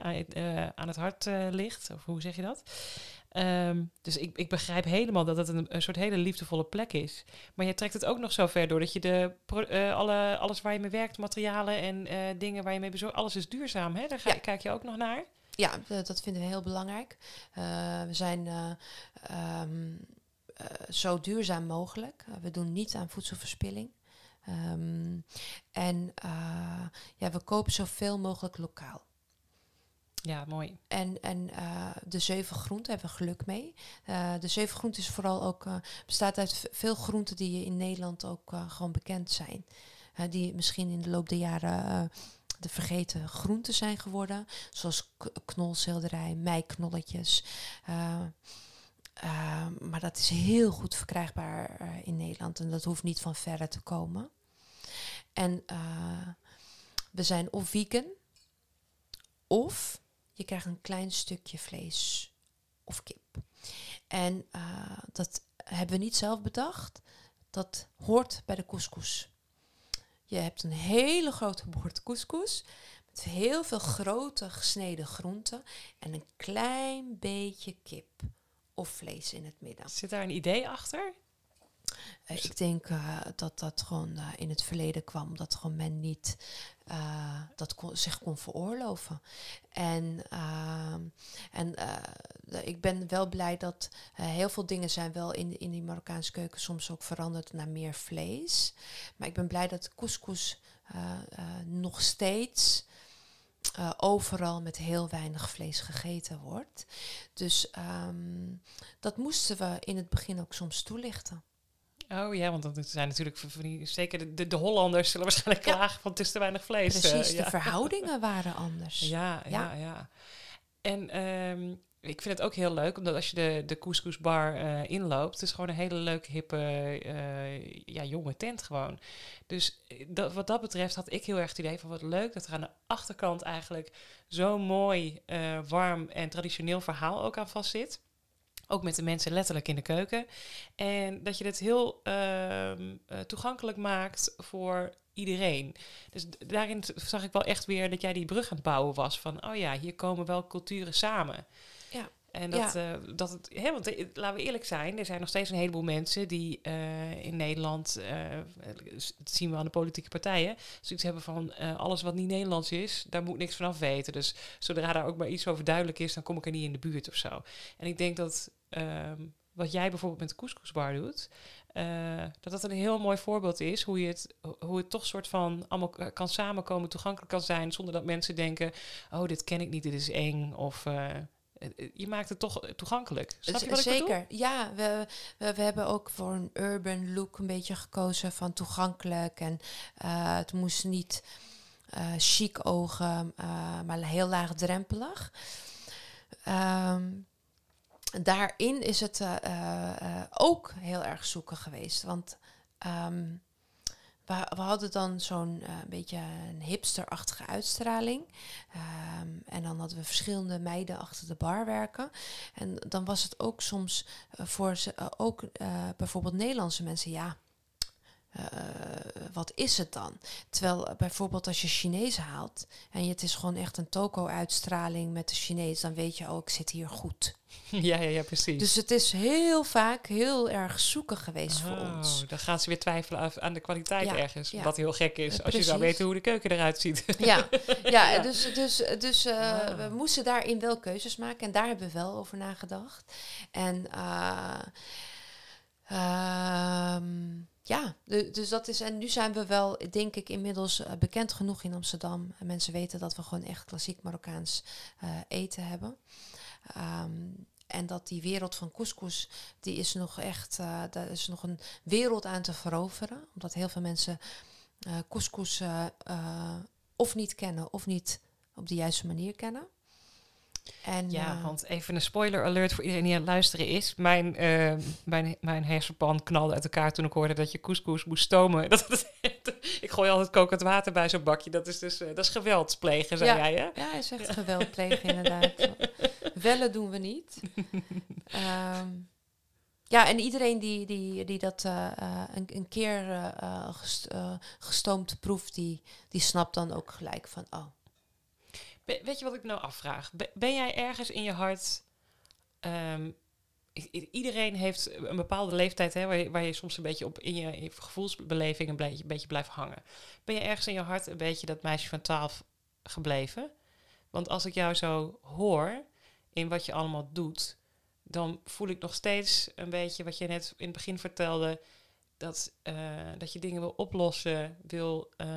A: aan het hart ligt. Of hoe zeg je dat? Um, dus ik, ik begrijp helemaal dat het een, een, soort hele liefdevolle plek is. Maar je trekt het ook nog zo ver door dat je de, uh, alle, alles waar je mee werkt, materialen en uh, dingen waar je mee bezorgt, alles is duurzaam. Hè? Daar ga,
B: Ja.
A: kijk je ook nog naar.
B: Ja, dat vinden we heel belangrijk. Uh, we zijn um, zo duurzaam mogelijk. we doen niet aan voedselverspilling. Um, en ja, we kopen zoveel mogelijk lokaal.
A: Ja, mooi.
B: En, en uh, de zeven groenten hebben we geluk mee. Uh, de zeven groenten is vooral ook, uh, bestaat uit veel groenten die in Nederland ook gewoon bekend zijn. die misschien in de loop der jaren de vergeten groenten zijn geworden. Zoals knolselderij, meiknolletjes. maar dat is heel goed verkrijgbaar in Nederland. En dat hoeft niet van verre te komen. En we zijn of vegan... Of je krijgt een klein stukje vlees of kip. En uh, dat hebben we niet zelf bedacht. Dat hoort bij de couscous. Je hebt een hele grote bord couscous met heel veel grote gesneden groenten en een klein beetje kip of vlees in het midden.
A: Zit daar een idee achter?
B: Uh, ik denk uh, dat dat gewoon uh, in het verleden kwam, dat gewoon men niet uh, dat kon, zich kon veroorloven. En, en ik ben wel blij dat heel veel dingen zijn wel in, in die Marokkaanse keuken soms ook veranderd naar meer vlees. Maar ik ben blij dat couscous nog steeds overal met heel weinig vlees gegeten wordt. Dus um, dat moesten we in het begin ook soms toelichten.
A: Oh ja, want dat zijn natuurlijk zeker de, de, de, Hollanders zullen *laughs* waarschijnlijk
B: Ja.
A: klagen van het is te weinig vlees.
B: Precies,
A: Uh,
B: de
A: ja.
B: verhoudingen waren anders. *laughs*
A: Ja, ja, ja. En ehm, ik vind het ook heel leuk, omdat als je de, de couscousbar uh, inloopt, het is gewoon een hele leuke, hippe, uh, ja, jonge tent gewoon. Dus dat, wat dat betreft had ik heel erg het idee van wat leuk dat er aan de achterkant eigenlijk zo'n mooi, warm en traditioneel verhaal ook aan vast zit. Ook met de mensen letterlijk in de keuken. En dat je het heel uh, toegankelijk maakt voor iedereen. Dus daarin zag ik wel echt weer dat jij die brug aan het bouwen was. Van, oh ja, hier komen wel culturen samen.
B: Ja.
A: En dat, ja. uh, dat het, hè, want uh, laten we eerlijk zijn, er zijn nog steeds een heleboel mensen die uh, in Nederland, dat zien we aan de politieke partijen, zoiets hebben van alles wat niet Nederlands is, daar moet niks vanaf weten. Dus zodra daar ook maar iets over duidelijk is, dan kom ik er niet in de buurt of zo. En ik denk dat um, wat jij bijvoorbeeld met de couscousbar doet, uh, dat dat een heel mooi voorbeeld is hoe je het, hoe het toch soort van allemaal kan samenkomen, toegankelijk kan zijn, zonder dat mensen denken, oh dit ken ik niet, dit is eng of uh, je maakt het toch toegankelijk. Snap je wat
B: Zeker.
A: Ik
B: ja, we, we, we, hebben ook voor een urban look een beetje gekozen van toegankelijk. En uh, het moest niet chic ogen, maar heel laagdrempelig. Um, daarin is het ook heel erg zoeken geweest. Want um, we, we hadden dan zo'n uh, beetje een hipsterachtige uitstraling. Ehm, en dan hadden we verschillende meiden achter de bar werken. En dan was het ook soms voor ze, ook bijvoorbeeld Nederlandse mensen, ja uh, wat is het dan? Terwijl uh, bijvoorbeeld als je Chinees haalt en het is gewoon echt een toko-uitstraling met de Chinees, dan weet je, oh, ik zit hier goed. *laughs*
A: Ja, ja, ja, precies.
B: Dus het is heel vaak heel erg zoeken geweest voor
A: Oh,
B: ons.
A: dan gaan ze weer twijfelen aan de kwaliteit
B: Ja,
A: ergens.
B: ja.
A: Wat heel gek is,
B: Eh,
A: als je zou weten hoe de keuken eruit ziet. *laughs*
B: Ja, *laughs* ja, dus, dus, dus eh,
A: Ah.
B: we moesten daarin wel keuzes maken en daar hebben we wel over nagedacht. En eh, ehm, ja, du- dus dat is. En nu zijn we wel, denk ik, inmiddels eh, bekend genoeg in Amsterdam. En mensen weten dat we gewoon echt klassiek Marokkaans eh, eten hebben. Ehm, en dat die wereld van couscous, die is nog echt, eh daar is nog een wereld aan te veroveren. Omdat heel veel mensen eh couscous of niet kennen of niet op de juiste manier kennen. En,
A: Ja,
B: eh,
A: want even een spoiler alert voor iedereen die aan het luisteren is. Mijn, eh, mijn, mijn hersenpan knalde uit elkaar toen ik hoorde dat je couscous moest stomen. *laughs* Dat, dat- ik gooi altijd kokend water bij zo'n bakje. Dat is dus eh, dat is geweldsplegen, zei
B: Ja.
A: jij, hè?
B: Ja, hij is echt geweld plegen inderdaad. *laughs* Wellen doen we niet. Ehm, ja, en iedereen die, die, die dat eh, een, een keer gest- gestoomd proeft, die, die snapt dan ook gelijk van, oh,
A: weet je wat ik nou afvraag? Be- ben jij ergens in je hart... ehm, iedereen heeft een bepaalde leeftijd hè, waar, je, waar je soms een beetje op in je, in je gevoelsbeleving een beetje, een beetje blijft hangen. Ben je ergens in je hart een beetje dat meisje van 12 gebleven? Want als ik jou zo hoor in wat je allemaal doet, dan voel ik nog steeds een beetje wat je net in het begin vertelde. Dat, eh, dat je dingen wil oplossen, wil eh,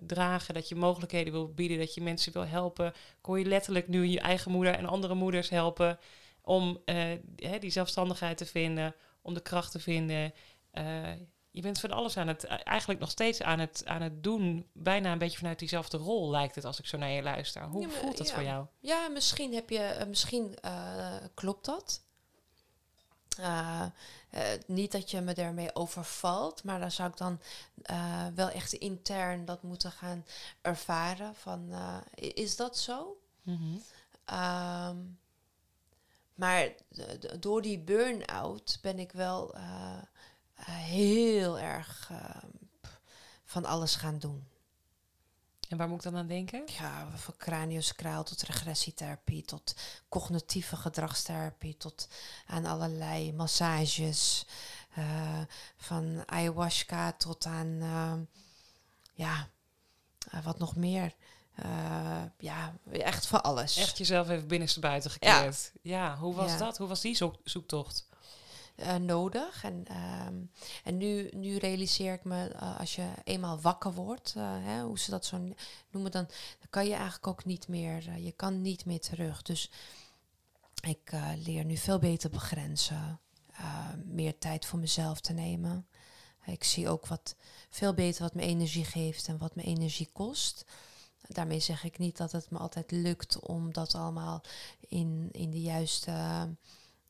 A: dragen, dat je mogelijkheden wil bieden, dat je mensen wil helpen. Kon je letterlijk nu je eigen moeder en andere moeders helpen om eh, die zelfstandigheid te vinden, om de kracht te vinden. Je bent van alles aan het, eigenlijk nog steeds aan het, aan het doen, bijna een beetje vanuit diezelfde rol lijkt het als ik zo naar je luister. Hoe
B: Ja, maar-
A: voelt dat
B: ja.
A: voor jou?
B: Ja, misschien heb je, misschien klopt dat. Eh, niet dat je me ermee overvalt, maar dan zou ik dan eh, wel echt intern dat moeten gaan ervaren. Van, eh, is dat zo? Ehm, maar door die burn-out ben ik wel heel erg van alles gaan doen.
A: En waar moet ik dan aan denken?
B: Ja, van craniosacraal tot regressietherapie, tot cognitieve gedragstherapie, tot aan allerlei massages. eh, van ayahuasca tot aan, ehm, ja, eh, wat nog meer. Eh, ja, echt van alles.
A: Echt jezelf even binnenstebuiten
B: Ja.
A: gekeerd. Ja. hoe was
B: Ja.
A: dat? Hoe was die zoek- zoektocht?
B: Eh, nodig. En, ehm, en nu, nu realiseer ik me, eh, als je eenmaal wakker wordt, eh, hè, hoe ze dat zo noemen, dan, dan kan je eigenlijk ook niet meer, je kan niet meer terug. Dus ik leer nu veel beter begrenzen, meer tijd voor mezelf te nemen. Ik zie ook wat veel beter wat me energie geeft en wat me energie kost. Daarmee zeg ik niet dat het me altijd lukt om dat allemaal in, in de juiste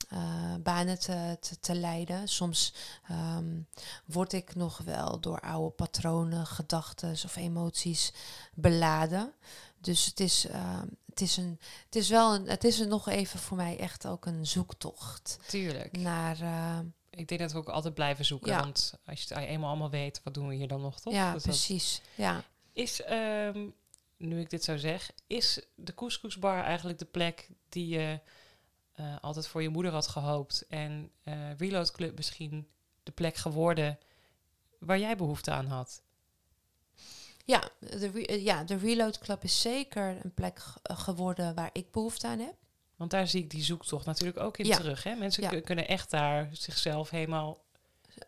B: eh, banen te, te, te leiden. Soms ehm, word ik nog wel door oude patronen, gedachten of emoties beladen. Dus het is, ehm, het is, een, het is wel een, het is er nog even voor mij echt ook een zoektocht
A: Tuurlijk.
B: naar. eh,
A: Ik denk dat we ook altijd blijven zoeken.
B: Ja.
A: Want als je het eenmaal allemaal weet, wat doen we hier dan nog, toch?
B: ja,
A: Dus
B: precies. Ja.
A: Is, ehm, nu ik dit zo zeg, is de couscousbar eigenlijk de plek die je eh, altijd voor je moeder had gehoopt? En eh Reload Club misschien de plek geworden waar jij behoefte aan had?
B: Ja, de, eh, ja, de Reload Club is zeker een plek ge- geworden waar ik behoefte aan heb.
A: Want daar zie ik die zoektocht natuurlijk ook in
B: Ja.
A: terug. Hè? Mensen
B: Ja.
A: kunnen echt daar zichzelf helemaal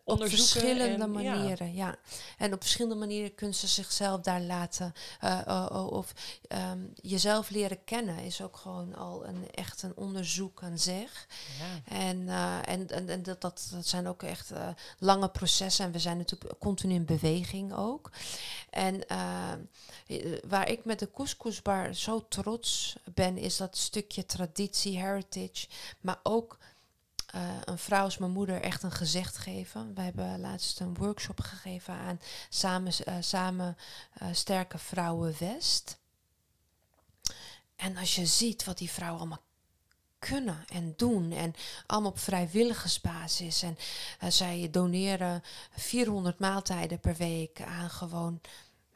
B: Op verschillende
A: en-
B: manieren, ja. En op verschillende manieren kunnen ze zichzelf daar laten. eh, eh, oh, of ehm, jezelf leren kennen is ook gewoon al een, echt een onderzoek aan zich.
A: Ja.
B: En, eh, en, en, en dat, dat, dat zijn ook echt eh, lange processen. En we zijn natuurlijk continu in beweging ook. En eh, eh, waar ik met de couscousbar zo trots ben, is dat stukje traditie, heritage. Maar ook een vrouw als mijn moeder echt een gezicht geven. We hebben laatst een workshop gegeven aan Samen, samen Sterke Vrouwen West. En als je ziet wat die vrouwen allemaal kunnen en doen. En allemaal op vrijwilligersbasis. En zij doneren 400 maaltijden per week aan gewoon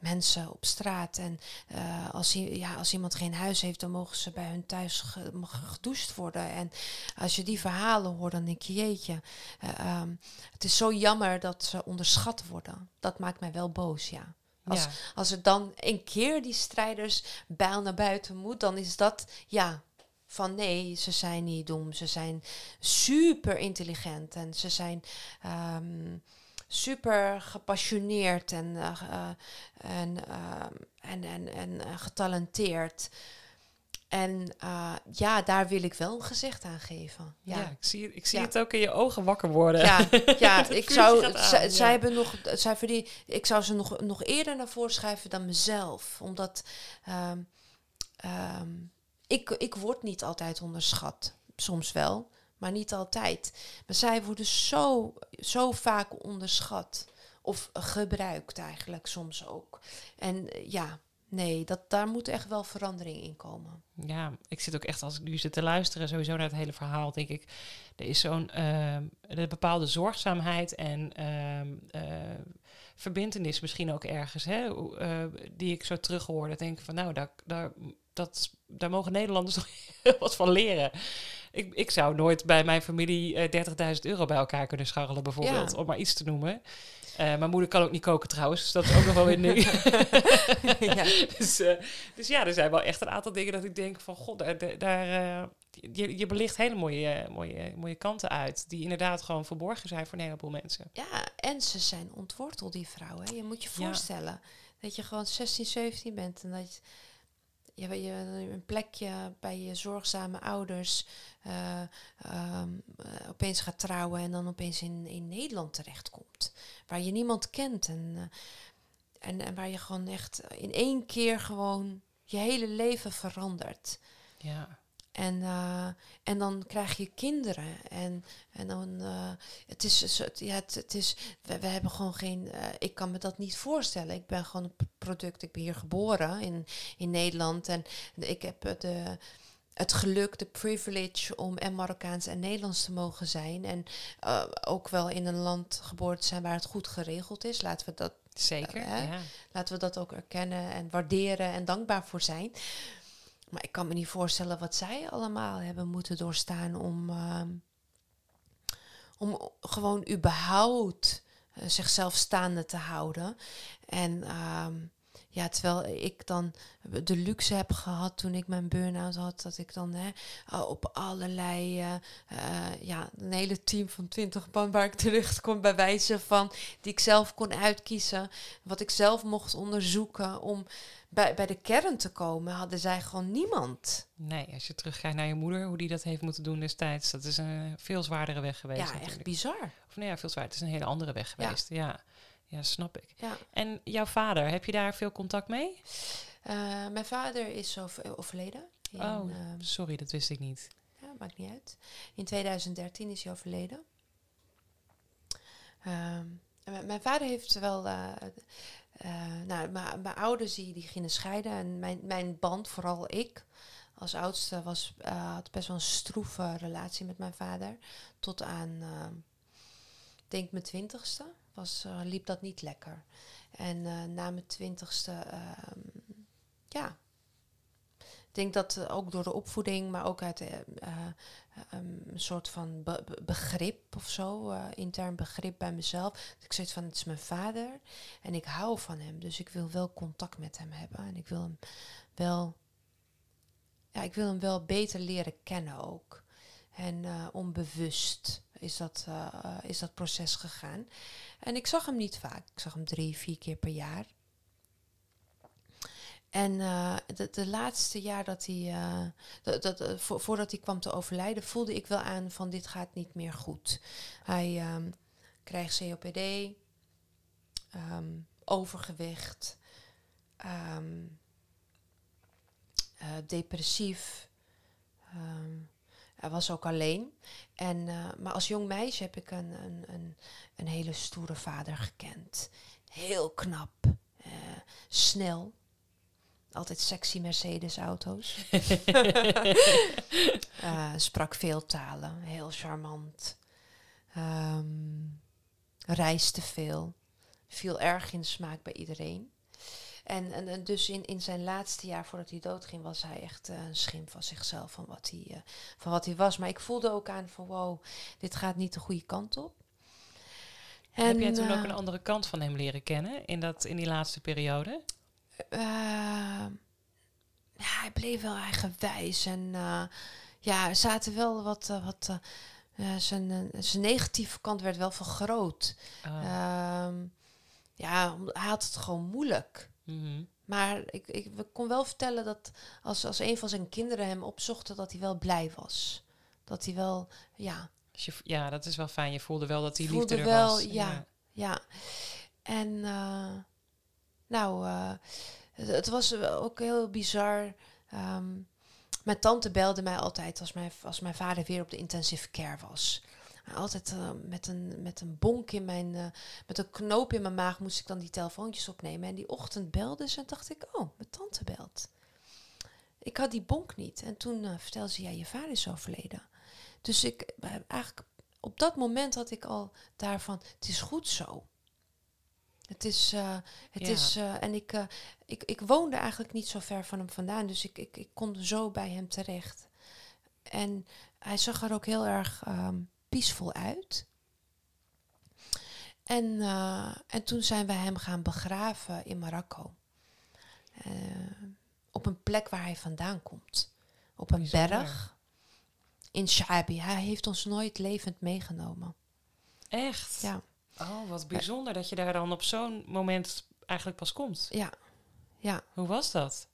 B: mensen op straat. En uh, als, ja, als iemand geen huis heeft, dan mogen ze bij hun thuis gedoucht worden. En als je die verhalen hoort, dan denk je, jeetje, uh, um, het is zo jammer dat ze onderschat worden. Dat maakt mij wel boos, ja. Als, ja. als er dan een keer die strijders bijl naar buiten moet, dan is dat, ja, van nee, ze zijn niet dom. Ze zijn super intelligent en ze zijn um, super gepassioneerd en, uh, en, uh, en, en, en uh, getalenteerd. En ja, daar wil ik wel een gezicht aan geven.
A: Ja, ja ik zie, ik zie het ook in je ogen wakker worden.
B: Ja, ja *laughs* ik zou, zij, zij hebben nog, zij verdien, ik zou ze nog, nog eerder naar voren schrijven dan mezelf. Omdat um, um, ik, ik word niet altijd onderschat. Soms wel, maar niet altijd. Maar zij worden zo, zo vaak onderschat. Of gebruikt eigenlijk soms ook. En ja, nee, dat, daar moet echt wel verandering in komen.
A: Ja, ik zit ook echt, als ik nu zit te luisteren, sowieso naar het hele verhaal, denk ik, er is zo'n uh, bepaalde zorgzaamheid en uh, uh, verbindenis misschien ook ergens, hè, uh, die ik zo terughoorde. Denk van, nou, daar, daar dat, daar mogen Nederlanders *laughs* nog heel wat van leren. Ik, ik zou nooit bij mijn familie uh, eh, 30.000 euro bij elkaar kunnen scharrelen, bijvoorbeeld, om maar iets te noemen. Uh, mijn moeder kan ook niet koken trouwens, dus dat is ook nog wel een ding. *laughs* ja. *laughs* dus, uh, dus ja, er zijn wel echt een aantal dingen dat ik denk van, god, daar, daar je, je belicht hele mooie, mooie, mooie kanten uit, die inderdaad gewoon verborgen zijn voor een heleboel mensen.
B: Ja, en ze zijn ontworteld, die vrouwen. Je moet je voorstellen dat je gewoon 16, 17 bent en dat je je, je een plekje bij je zorgzame ouders uh, um, opeens gaat trouwen en dan opeens in, in Nederland terechtkomt. Waar je niemand kent en, uh, en, en waar je gewoon echt in één keer gewoon je hele leven verandert.
A: Ja.
B: En, uh, en dan krijg je kinderen. En, en dan, uh, het is, ja, het, het is, we, we, hebben gewoon geen, uh, ik kan me dat niet voorstellen. Ik ben gewoon een product, ik ben hier geboren in, in Nederland. En ik heb de, het geluk, de privilege om en Marokkaans en Nederlands te mogen zijn. En ook wel in een land geboren te zijn waar het goed geregeld is. Laten we dat,
A: Zeker, ja.
B: laten we dat ook erkennen en waarderen en dankbaar voor zijn. Maar ik kan me niet voorstellen wat zij allemaal hebben moeten doorstaan om, uh, om gewoon überhaupt uh, zichzelf staande te houden. En uh, ja, terwijl ik dan de luxe heb gehad toen ik mijn burn-out had, dat ik dan hè, op allerlei, uh, ja, een hele team van 20 man waar ik terecht kon bij wijze van, die ik zelf kon uitkiezen, wat ik zelf mocht onderzoeken om bij, bij de kern te komen, hadden zij gewoon niemand.
A: Nee, als je teruggaat naar je moeder, hoe die dat heeft moeten doen destijds, dat is een veel zwaardere weg geweest. Ja,
B: natuurlijk. echt bizar.
A: Of nee, ja, veel zwaar. Het is een hele andere weg geweest. Ja, ja, ja snap ik.
B: Ja.
A: En jouw vader, heb je daar veel contact mee?
B: Uh, mijn vader is overleden.
A: In, oh, uh, sorry, dat wist ik niet.
B: Ja, maakt niet uit. In 2013 is hij overleden. Uh, mijn vader heeft wel uh, uh, nou, mijn ouders die, die gingen scheiden en mijn, mijn band, vooral ik als oudste, was, uh, had best wel een stroeve relatie met mijn vader. Tot aan, uh, denk mijn twintigste, was, liep dat niet lekker. En na mijn twintigste, ehm, ja, ik denk dat ook door de opvoeding, maar ook uit een soort van begrip of zo, uh, intern begrip bij mezelf. Ik zoiets van, het is mijn vader en ik hou van hem, dus ik wil wel contact met hem hebben. En ik wil hem wel, ja, ik wil hem wel beter leren kennen ook. En uh, onbewust is dat, uh, is dat proces gegaan. En ik zag hem niet vaak. Ik zag hem drie, vier keer per jaar. En uh, de, de, laatste jaar dat hij, uh, dat, dat, vo voordat hij kwam te overlijden, voelde ik wel aan van dit gaat niet meer goed. Hij um, krijgt COPD, um, overgewicht, um, depressief. hij was ook alleen. En, eh, maar als jong meisje heb ik een, een, een, een hele stoere vader gekend. Heel knap, eh, snel. Altijd sexy Mercedes-auto's. *laughs* Eh, sprak veel talen, heel charmant. Ehm, reisde veel. Viel erg in smaak bij iedereen. En, en, en dus in, in zijn laatste jaar voordat hij doodging, was hij echt eh, een schim van zichzelf, van wat, hij, eh, van wat hij was. Maar ik voelde ook aan van wow, dit gaat niet de goede kant op.
A: Heb jij toen
B: eh,
A: ook een andere kant van hem leren kennen in, dat, in die laatste periode?
B: eh, ja, hij bleef wel eigenwijs. En eh, ja, er zaten wel wat. eh, wat eh, eh, zijn, eh, zijn negatieve kant werd wel vergroot.
A: Oh.
B: Ehm, ja, hij had het gewoon moeilijk.
A: Mhm.
B: Maar ik, ik kon wel vertellen dat als, als een van zijn kinderen hem opzochten, dat hij wel blij was. Dat hij wel, ja,
A: Dus je, ja, dat is wel fijn. Je voelde wel dat die
B: Voelde
A: liefde er
B: wel,
A: was.
B: ja. ja. En eh, nou, eh, het, het was ook heel bizar. Ehm, mijn tante belde mij altijd als mijn, als mijn vader weer op de intensive care was. Altijd eh, met, een, met een bonk in mijn, eh, met een knoop in mijn maag moest ik dan die telefoontjes opnemen. En die ochtend belde ze en dacht ik, oh, mijn tante belt. Ik had die bonk niet. En toen eh, vertelde ze, ja, je vader is overleden. Dus ik, eigenlijk op dat moment had ik al daarvan, het is goed zo. Het is, het
A: Ja.
B: is en ik, ik, ik woonde eigenlijk niet zo ver van hem vandaan, dus ik, ik, ik kon zo bij hem terecht. En hij zag er ook heel erg ehm peaceful uit. En, eh, en toen zijn we hem gaan begraven in Marokko. Eh, op een plek waar hij vandaan komt. Op een
A: Bijzonder.
B: berg in Shabi. Hij heeft ons nooit levend meegenomen.
A: Echt?
B: Ja,
A: Oh, wat bijzonder dat je daar dan op zo'n moment eigenlijk pas komt.
B: ja, ja.
A: Hoe was dat?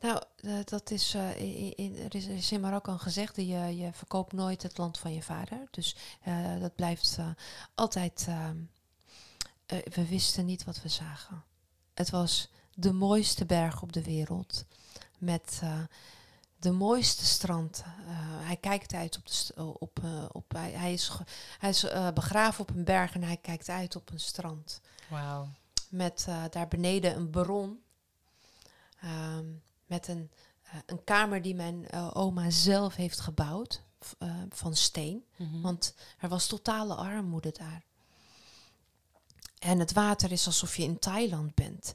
B: Nou, eh, dat is, eh, in, in, er is, er is in Marokko een gezegde, je, je verkoopt nooit het land van je vader. Dus eh, dat blijft altijd, ehm, eh, we wisten niet wat we zagen. Het was de mooiste berg op de wereld, met de mooiste strand. Hij kijkt uit op de, op, op hij, hij is, hij is begraven op een berg en hij kijkt uit op een strand.
A: Wauw.
B: met daar beneden een bron. Ehm, met een, eh, een kamer die mijn eh, oma zelf heeft gebouwd. eh, van steen.
A: Mhm.
B: Want er was totale armoede daar. En het water is alsof je in Thailand bent.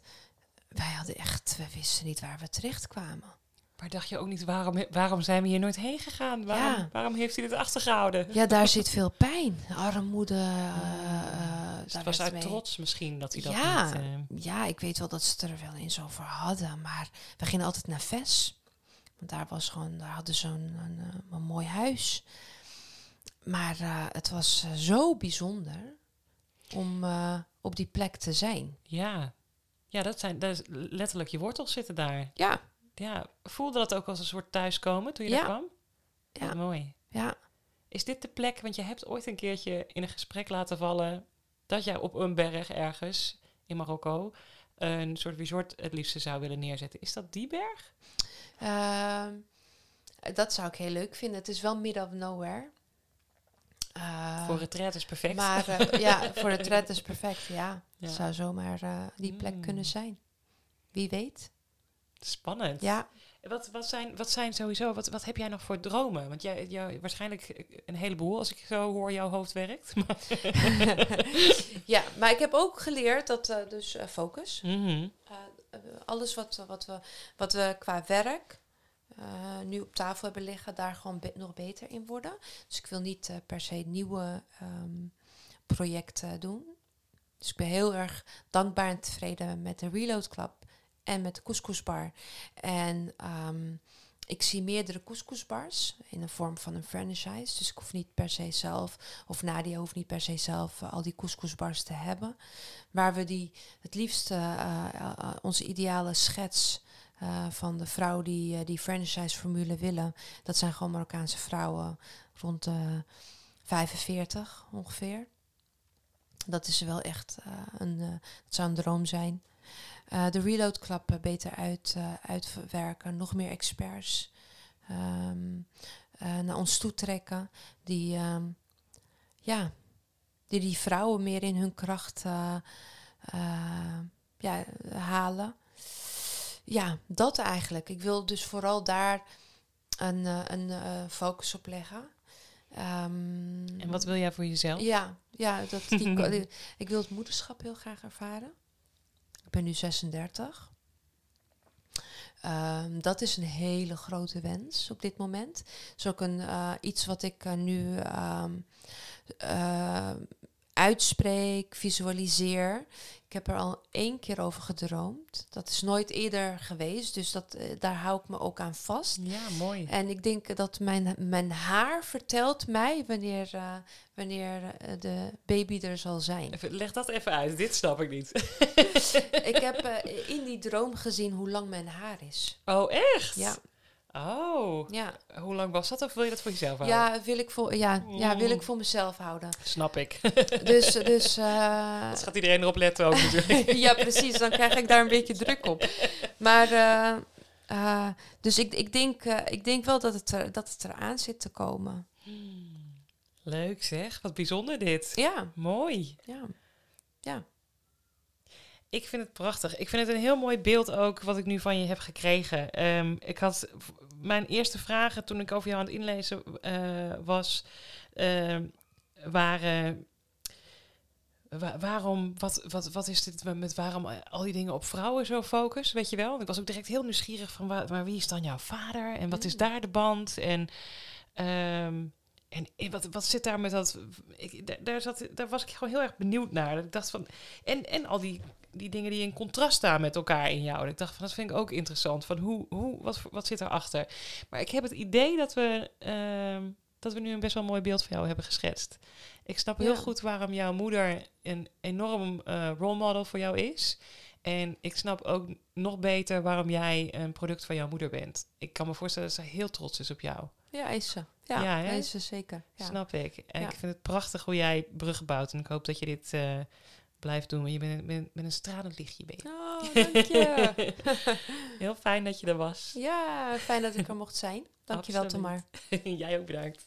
B: Wij hadden echt, we wisten niet waar we terecht kwamen.
A: Maar dacht je ook niet, waarom, waarom zijn we hier nooit heen gegaan? Waarom,
B: Ja.
A: waarom heeft hij dit achtergehouden?
B: Ja, daar zit veel pijn. Armoede.
A: Dus
B: daar
A: het was uit
B: mee-
A: trots misschien dat hij dat
B: Ja.
A: niet... eh,
B: Ja, ik weet wel dat ze er wel eens over hadden. Maar we gingen altijd naar Ves. Want daar, was gewoon, daar hadden ze een, een, een mooi huis. Maar het was zo bijzonder om op die plek te zijn.
A: ja. Ja, dat zijn dat is letterlijk je wortels zitten daar.
B: Ja,
A: Ja, voelde dat ook als een soort thuiskomen toen je
B: Ja.
A: daar kwam?
B: Ja.
A: Wat mooi.
B: ja,
A: Is dit de plek, want je hebt ooit een keertje in een gesprek laten vallen dat jij op een berg ergens in Marokko een soort resort het liefste zou willen neerzetten. Is dat die berg?
B: Ehm, dat zou ik heel leuk vinden. Het is wel middle of nowhere. Eh,
A: Voor retreat is perfect.
B: Maar eh, *laughs* ja, voor het red is perfect. Ja, zou zomaar eh, die plek
A: Mm.
B: kunnen zijn. Wie weet.
A: Spannend.
B: Ja.
A: Wat, wat, zijn, wat zijn sowieso, wat, wat heb jij nog voor dromen? Want jij, jij waarschijnlijk een heleboel als ik zo hoor jouw hoofd werkt. *laughs* Maar- *laughs*
B: ja, maar ik heb ook geleerd dat eh, dus eh, focus.
A: Mhm.
B: Eh, alles wat, wat, we, wat we qua werk nu op tafel hebben liggen, daar gewoon be- nog beter in worden. Dus ik wil niet per se nieuwe ehm, projecten doen. Dus ik ben heel erg dankbaar en tevreden met de Reload Club en met de Couscousbar. En ehm, ik zie meerdere couscousbars in de vorm van een franchise. Dus ik hoef niet per se zelf, of Nadia hoeft niet per se zelf eh, al die couscousbars te hebben. Waar we die het liefst eh, eh, onze ideale schets van de vrouw die die franchise-formule willen. Dat zijn gewoon Marokkaanse vrouwen rond de 45 ongeveer. Dat is wel echt een, het zou een droom zijn. Eh, de Reload Club eh, beter uit, eh, uitwerken, nog meer experts. Eh, naar ons toe trekken. Die, ehm, ja, die die vrouwen meer in hun kracht ja, halen. Ja, dat eigenlijk. Ik wil dus vooral daar een, een focus op leggen. Ehm,
A: En wat wil jij voor jezelf?
B: ja, ja dat, die- *laughs* ik wil het moederschap heel graag ervaren. Ben nu 36. Ehm, dat is een hele grote wens op dit moment. Het is ook een, eh, iets wat ik eh, nu ehm, eh, uitspreek, visualiseer. Ik heb er al één keer over gedroomd. Dat is nooit eerder geweest, dus dat, eh, daar hou ik me ook aan vast.
A: Ja, mooi.
B: En ik denk dat mijn, mijn haar vertelt mij wanneer, eh, wanneer eh, de baby er zal zijn.
A: Even, leg dat even uit, dit snap ik niet. *laughs*
B: ik heb in die droom gezien hoe lang mijn haar is.
A: Oh, echt?
B: Ja,
A: Oh,
B: ja.
A: hoe lang was dat of wil je dat voor jezelf houden?
B: ja, wil, ik voor, ja, ja wil ik voor mezelf houden.
A: Snap ik. *laughs*
B: Dus, dus eh, *laughs*
A: Dus gaat iedereen erop letten ook natuurlijk. *laughs*
B: ja, precies. Dan krijg ik daar een beetje druk op. Maar, eh, eh, dus ik, ik, denk, ik denk wel dat het, er, dat het eraan zit te komen.
A: Leuk zeg, wat bijzonder dit.
B: Ja,
A: Mooi.
B: ja, ja.
A: Ik vind het prachtig. Ik vind het een heel mooi beeld ook wat ik nu van je heb gekregen. Ehm, ik had mijn eerste vragen toen ik over jou aan het inlezen eh, was, ehm, waren wa- waarom, wat, wat, wat is dit met- waarom al die dingen op vrouwen zo focus, weet je wel? Ik was ook direct heel nieuwsgierig van, waar, maar wie is dan jouw vader en wat is
B: Mm.
A: daar de band en ehm, en en wat, wat zit daar met dat? Ik, daar, daar, zat, daar was ik gewoon heel erg benieuwd naar. Dat ik dacht van. En, en al die, die dingen die in contrast staan met elkaar in jou. Dat ik dacht van dat vind ik ook interessant. Van hoe, hoe, wat, wat zit erachter? Maar ik heb het idee dat we, ehm, dat we nu een best wel mooi beeld van jou hebben geschetst. Ik snap heel
B: Ja.
A: goed waarom jouw moeder een enorm eh role model voor jou is. En ik snap ook nog beter waarom jij een product van jouw moeder bent. Ik kan me voorstellen dat ze heel trots is op jou.
B: Ja, is ze. Ja, is ze zeker. Ja.
A: Snap ik. En ik vind het prachtig hoe jij bruggen bouwt. En ik hoop dat je dit eh, blijft doen. Want je bent, bent een stralend lichtje. Je.
B: Oh, dank je. *laughs*
A: Heel fijn dat je er was.
B: ja, fijn dat ik er mocht zijn. Dankjewel. Tamar. *laughs*
A: jij ook bedankt.